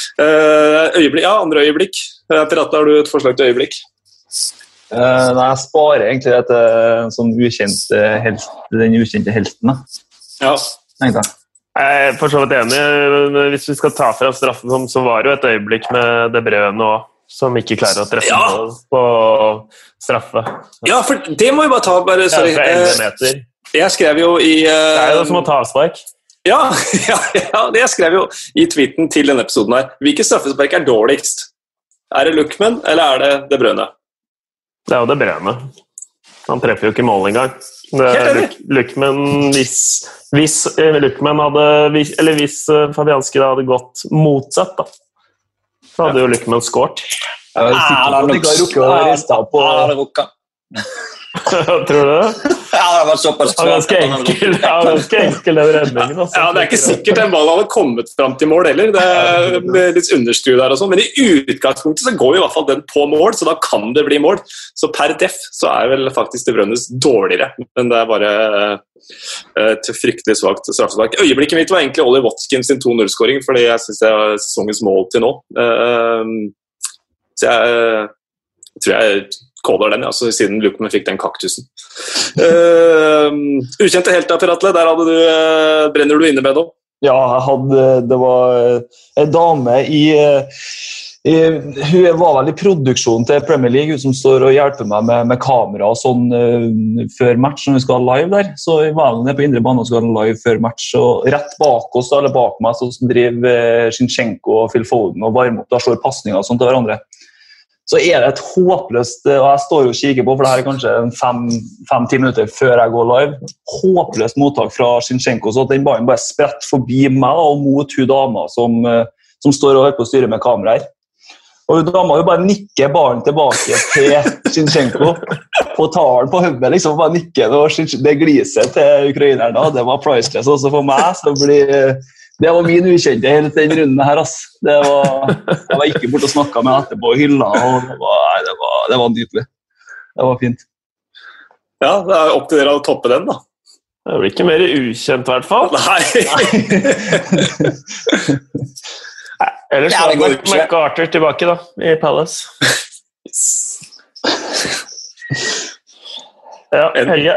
øyeblikk, ja, andre øyeblikk. Eh, Pirata, har du et forslag til øyeblikk? Uh, nei, jeg sparer egentlig det til sånn ukjent eh, helt, den ukjente helten. Da, Ja. tenkte jeg. Jeg er for så vidt enig. Hvis vi skal ta fra straffen, så var det jo et øyeblikk med det Brøne nå som ikke klarer å treffe Ja. på, straffe. ja, for det må vi bare ta. Bare, Ja, sorry. fra 11 Eh, meter. Jeg skrev jo i uh, Det er jo som å ta avspark. Ja, [laughs] ja, ja, det jeg skrev jo i tweeten til denne episoden her. Hvilke straffespark er dårligst? Er det Luckman, eller er det De Brøne? Det er jo De Brøne. Han treffer jo ikke mål engang. Enig. Hvis, hvis eh, Lukman hadde Eller hvis eh, Fabianski da hadde gått motsatt, da, så hadde jo Lukman skåret. Jeg er sikker på at du ikke har rukket å riste på Ja, det rukka. Tror du det? [laughs] Ja, det var såpass Det var ganske enkel, ja, ganske enkel den redningen. Altså. Ja, Det er ikke sikkert den ballen hadde kommet fram til mål heller. Det er litt understru der og sånn. Men i utgangspunktet så går i hvert fall den på mål, så da kan det bli mål. Så per def så er vel faktisk De Brønnes dårligere. Men det er bare eh, et fryktelig svakt straffespark. Øyeblikket mitt var egentlig Ollie Watkins sin 2-0-skåring, fordi jeg syns det er sesongens mål til nå. Eh, Så jeg eh, tror jeg caller den, altså, siden Lukman fikk den kaktusen. Uh, ukjente helter, Per Atle. der du, uh, brenner du inne med noe? Ja, jeg hadde Det var eh, en dame i, eh, i Hun var vel i produksjonen til Premier League, hun som står og hjelper meg med, med kamera og sånn uh, før match når vi skal ha live der. Så jeg var nede på indre bane og skal ha live før match. Og rett bak oss, eller bak meg, så driver Shinchenko og Phil Foden og varmer opp. Da slår pasninger og sånt til hverandre. Så er det et håpløst Og jeg står og kikker på, for det her er kanskje fem-ti minutter før jeg går live. Håpløst mottak fra Shinshenko. så den ballen bare spretter forbi meg og mot hun dama som, eh, som står og holder på å styre med kameraer. Og hun dama bare nikker ballen tilbake til Shinshenko På talen på hodet, liksom. Bare nikker den, og Det gliset til ukraineren da, det var priceless også for meg. så det blir... Det var min ukjente helt den runden her. ass. Det var, jeg var ikke borte og snakka med henne etterpå og hylla. og det var, nei, det, var, det var nydelig. Det var fint. Ja, det er opp til dere å toppe den, da. Det blir ikke mer ukjent, i hvert fall. [laughs] Nei. Ellers Ja, var det går. MacArthur tilbake da, i Palace. Ja, Helge.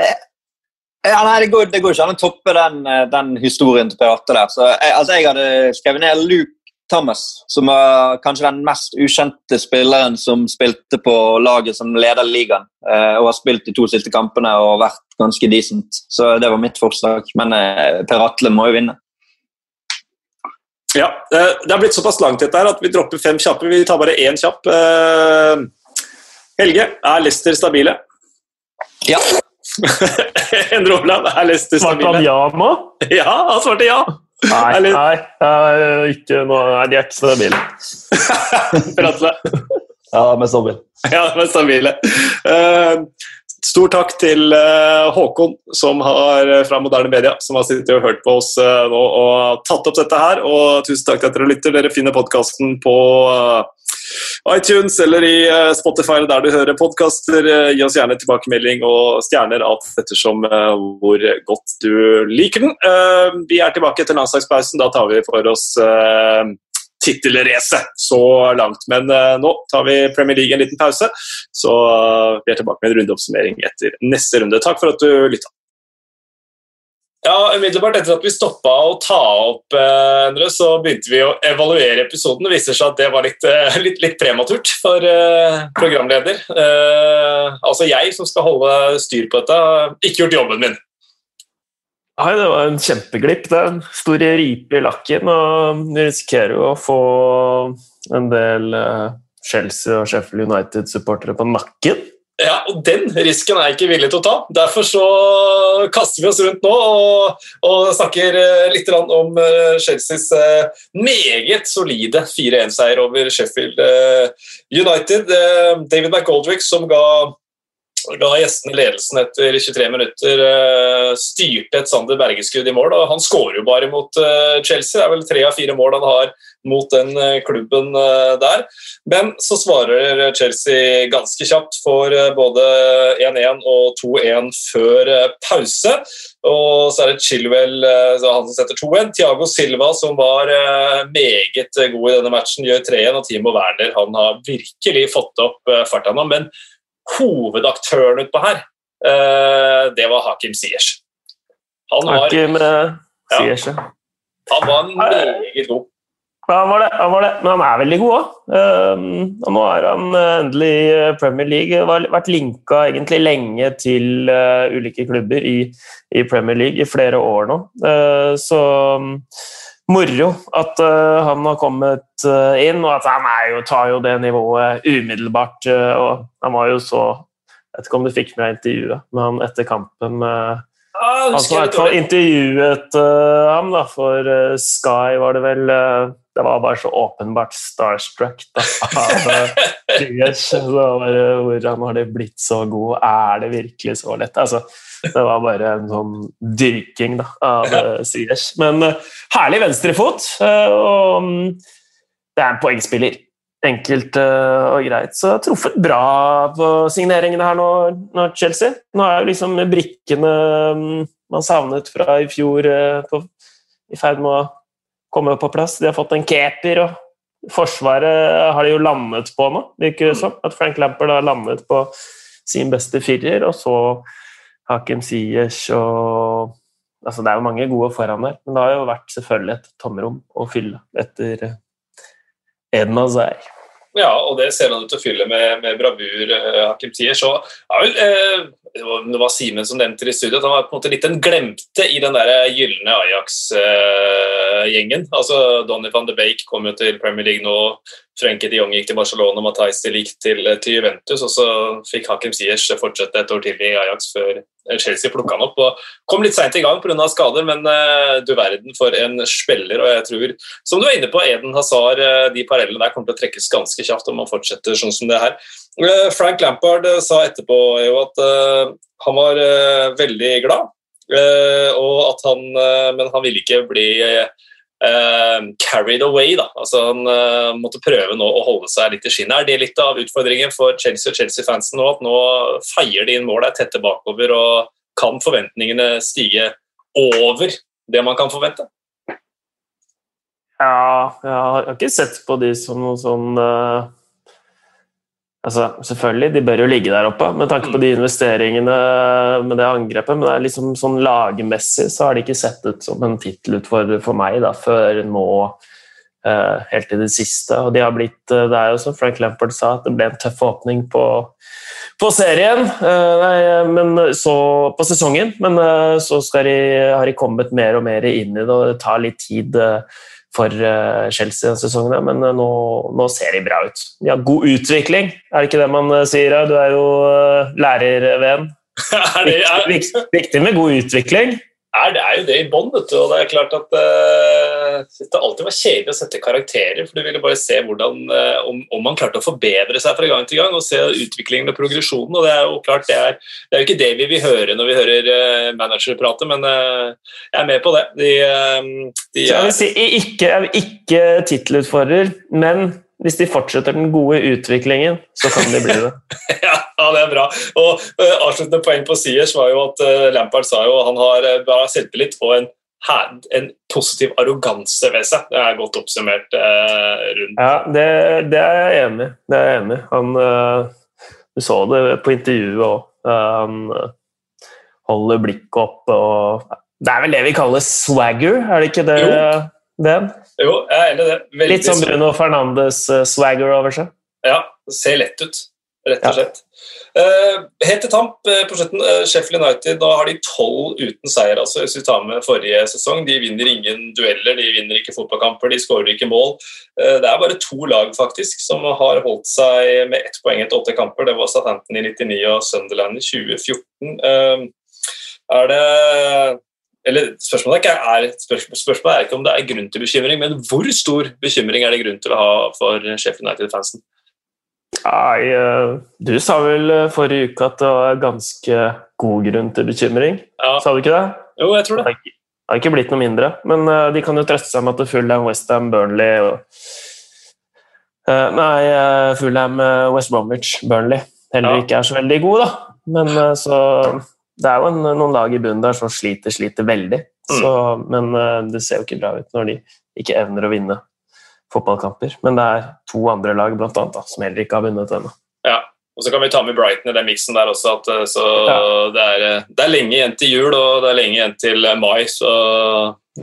Ja, nei, det går, det går ikke an å toppe den, eh, den historien til Per Atte der. Så jeg, altså, jeg hadde skrevet ned Luke Thomas, som var kanskje den mest ukjente spilleren som spilte på laget som leder ligaen. eh, og har spilt de to siste kampene og vært ganske decent. Så det var mitt forslag. Men eh, Per Atle må jo vinne. Ja, eh, Det har blitt såpass langt dette her at vi dropper fem kjappe. Vi tar bare én kjapp. Eh, Helge, er Leicester stabile? Ja. Endre Olav, er Leicester Svarte han ja nå? Ja, han svarte ja! Nei, nei, er ikke, nå, nei de er ikke stabile. [laughs] Bratle. Ja, de er stabile. Ja, de er stabile. Eh, Stor takk til eh, Håkon som har, eh, fra Moderne Media som har sittet og hørt på oss eh, nå og tatt opp dette her. Og tusen takk til at dere lytter. Dere finner podkasten på iTunes eller i Spotify der du hører podkaster. Gi oss gjerne tilbakemelding og stjerner alt ettersom hvor godt du liker den. Vi er tilbake etter landslagspausen. Da tar vi for oss tittelracet så langt. Men eh, nå tar vi Premier League en liten pause, så eh, vi er tilbake med en rundeoppsummering etter neste runde. Takk for at du lytta. Ja, umiddelbart etter at vi stoppa å ta opp, eh, så begynte vi å evaluere episoden. Det viser seg at det var litt, eh, litt, litt prematurt for eh, programleder. Eh, altså jeg som skal holde styr på dette, har ikke gjort jobben min. Nei, det var en kjempeglipp. Det er en stor ripe i lakken, og vi risikerer jo å få en del eh, Chelsea og Sheffield United-supportere på nakken. Ja, og Den risken er jeg ikke villig til å ta. Derfor så kaster vi oss rundt nå og, og snakker eh, litt om eh, Chelseas meget solide 4-1-seier over Sheffield United. David McGoldrick som ga ga gjestene ledelsen etter 23 minutter. eh, Styrte et Sander Bergeskudd i mål, og han skårer jo bare mot eh, Chelsea. Det er vel tre av fire mål han har mot den eh, klubben der. Men så svarer Chelsea ganske kjapt for både 1-1 og 2-1 før pause. Og så er det Chilwell, han som setter 2-1. Thiago Silva, som var meget god i denne matchen, gjør 3-1. Og Timo Werner han har virkelig fått opp farten nå. Men hovedaktøren utpå her, eh, det var Hakim Siers. Han var, Hakim Siers, Ja. han var meget god. Ja, han var det, han var det. Men han er veldig god òg. og nå er han eh, endelig i Premier League. Har vært linka egentlig lenge til eh, ulike klubber i, i Premier League i flere år nå. Eh, så moro at uh, han har kommet uh, inn, og at han er jo, tar jo det nivået umiddelbart. Uh, og han var jo så Jeg vet ikke om du fikk med intervjuet med han etter kampen. Uh, Ah, som i hvert fall intervjuet ham da, for Sky, var det vel Det var bare så åpenbart starstruck da, av uh, Så bare, Hvordan har det blitt så god? Er det virkelig så lett? Altså, det var bare en sånn dyrking da, av uh, Men uh, herlig venstrefot, uh, og mm, det er en poengspiller. Enkelt uh, og greit. Så truffet bra på signeringene her nå, nå Chelsea. Nå er jo liksom brikkene um, man savnet fra i fjor, eh, på, i ferd med å komme på plass. De har fått en keeper, og Forsvaret har de jo landet på nå, virker det som. At Frank Lampard har landet på sin beste firer, og så Hakim Ziyech og altså Det er jo mange gode foran der, men det har jo vært selvfølgelig et tomrom å fylle etter Edna Eden Hazard. Ja, og det ser han ut til å fylle med, med bravur, eh, Hakim Ziyech. Og ja, eh, det var, Simen som nevnte det i studio, at han var på en måte litt den glemte i den der gylne Ajax-gjengen. altså Donny van de Beek kom jo til Premier League nå, Frenkie de Jong gikk til Barcelona, Matais de Ligt til, til Juventus, og så fikk Hakim Siers fortsette et år til i Ajax før Chelsea plukka han opp. og Kom litt seint i gang pga. skader, men eh, du verden for en spiller. og jeg tror, Som du var inne på, Eden Hazard, eh, de parallellene der kommer til å trekkes ganske kjapt om man fortsetter sånn som det her. Eh, Frank Lampard eh, sa etterpå jo at eh, han var eh, veldig glad, eh, han, eh, men han ville ikke bli eh, carried away. Altså, han eh, måtte prøve nå å holde seg litt i skinnet. Er det litt av utfordringen for Chelsea og Chelsea-fansen nå? At nå feier de inn mål, er tette bakover, og kan forventningene stige over det man kan forvente? Ja, jeg har ikke sett på de som noe sånn eh, Altså, Selvfølgelig, de bør jo ligge der oppe med tanke på de investeringene med det angrepet, men det er liksom sånn lagmessig så har de ikke sett ut som en tittelutfordrer for meg da, før nå uh, helt i det siste. Og de har blitt, eh, det er jo som Frank Lampard sa, at det ble en tøff åpning på, på serien, eh, nei, men så, på sesongen, men eh, så de, har de kommet mer og mer inn i det, og det tar litt tid. eh, for Chelsea denne sesongen, men nå, nå ser de bra ut. De har god utvikling, er det ikke det man sier? Du er jo [laughs] det, er, Viktig, viktig med god utvikling. Er, det er jo det i bånn, vet du. Og det er klart at uh, det alltid var kjedelig å sette karakterer, for du ville bare se hvordan, uh, om, om, man klarte å forbedre seg fra gang til gang, og se utviklingen og progresjonen. Og det er jo klart, det er, det er jo ikke det vi vil høre når vi hører uh, manager prate, men jeg er med på det. De, de jeg vil si ikke, ikke tittelutfordrer, men hvis de fortsetter den gode utviklingen, så kan de bli det. [laughs] ja, det er bra. Og uh, Avsluttende poeng på Siers var jo at uh, Lampard sa jo han har uh, selvtillit og en, en, positiv arroganse ved seg. Det er godt oppsummert uh, rundt. Ja, det, det, er jeg enig i. Det er jeg enig. Han Du så det på intervjuet òg. han holder blikket opp og Det er vel det vi kaller swagger, er det ikke det? Jo. Den? Jo, jeg er enig i det. Veldig Litt som Bruno Fernandes-swagger eh, over seg? Ja, ser lett ut, rett og slett. Ja. Uh, helt til tamp uh, på slutten, Sheffield United da har de tolv uten seier. altså Hvis vi tar med forrige sesong, De vinner ingen dueller, de vinner ikke fotballkamper, de skårer ikke mål. det er bare to lag faktisk som har holdt seg med ett poeng etter åtte kamper. Det var Southampton i 99 og Sunderland i 2014. er det eller spørsmålet er, er, spørsmålet er, ikke om det er grunn til bekymring, men hvor stor bekymring er det grunn til å ha for Sheffield United-fansen? Nei, eh, Du sa vel eh, forrige uke at det var ganske god grunn til bekymring? Ja. Sa du ikke det? Jo, jeg tror det. Det har ikke blitt noe mindre, men eh, de kan jo trøste seg med at Fulham, Westham, Burnley og Nei, Fulham, West Bromwich, Burnley heller ja. ikke er så veldig gode, da. Men så det er jo en, noen lag i bunnen der som sliter, sliter veldig. Mm. Men uh, det ser jo ikke bra ut når de ikke evner å vinne fotballkamper. Men det er to andre lag blant annet, da, som heller ikke har vunnet ennå. Ja. Og så kan vi ta med Brighton i den miksen der også. At, eh, så ja. det, er, eh, det, er, lenge igjen til jul og det er lenge igjen til mai. Så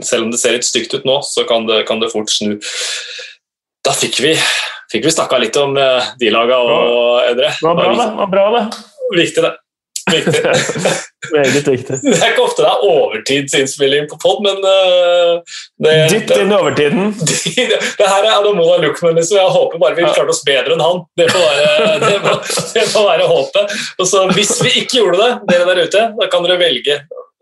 selv om det ser litt stygt ut nå, så kan det, kan det fort snu. Da fikk vi, fikk vi snakka litt om de laga og Edre. Det var bra, det. Var bra, det. Viktig, det. Viktig. [laughs] Meget viktig. Det er ikke ofte det er overtidsinnspilling på pod, men uh, det, Dytt inn i overtiden. Det, [laughs] det her er Adomola Luckman, liksom. Jeg håper bare vi klarte oss bedre enn han. Det får være, [laughs] det må, det må være håpet. Og så Hvis vi ikke gjorde det, dere der ute, da kan dere velge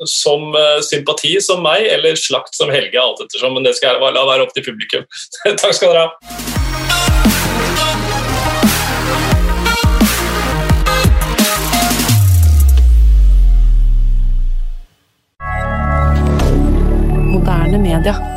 som uh, sympati som meg, eller slakt som Helge, alt ettersom. Men det skal jeg la være opp til publikum. Takk skal dere ha. Moderne media.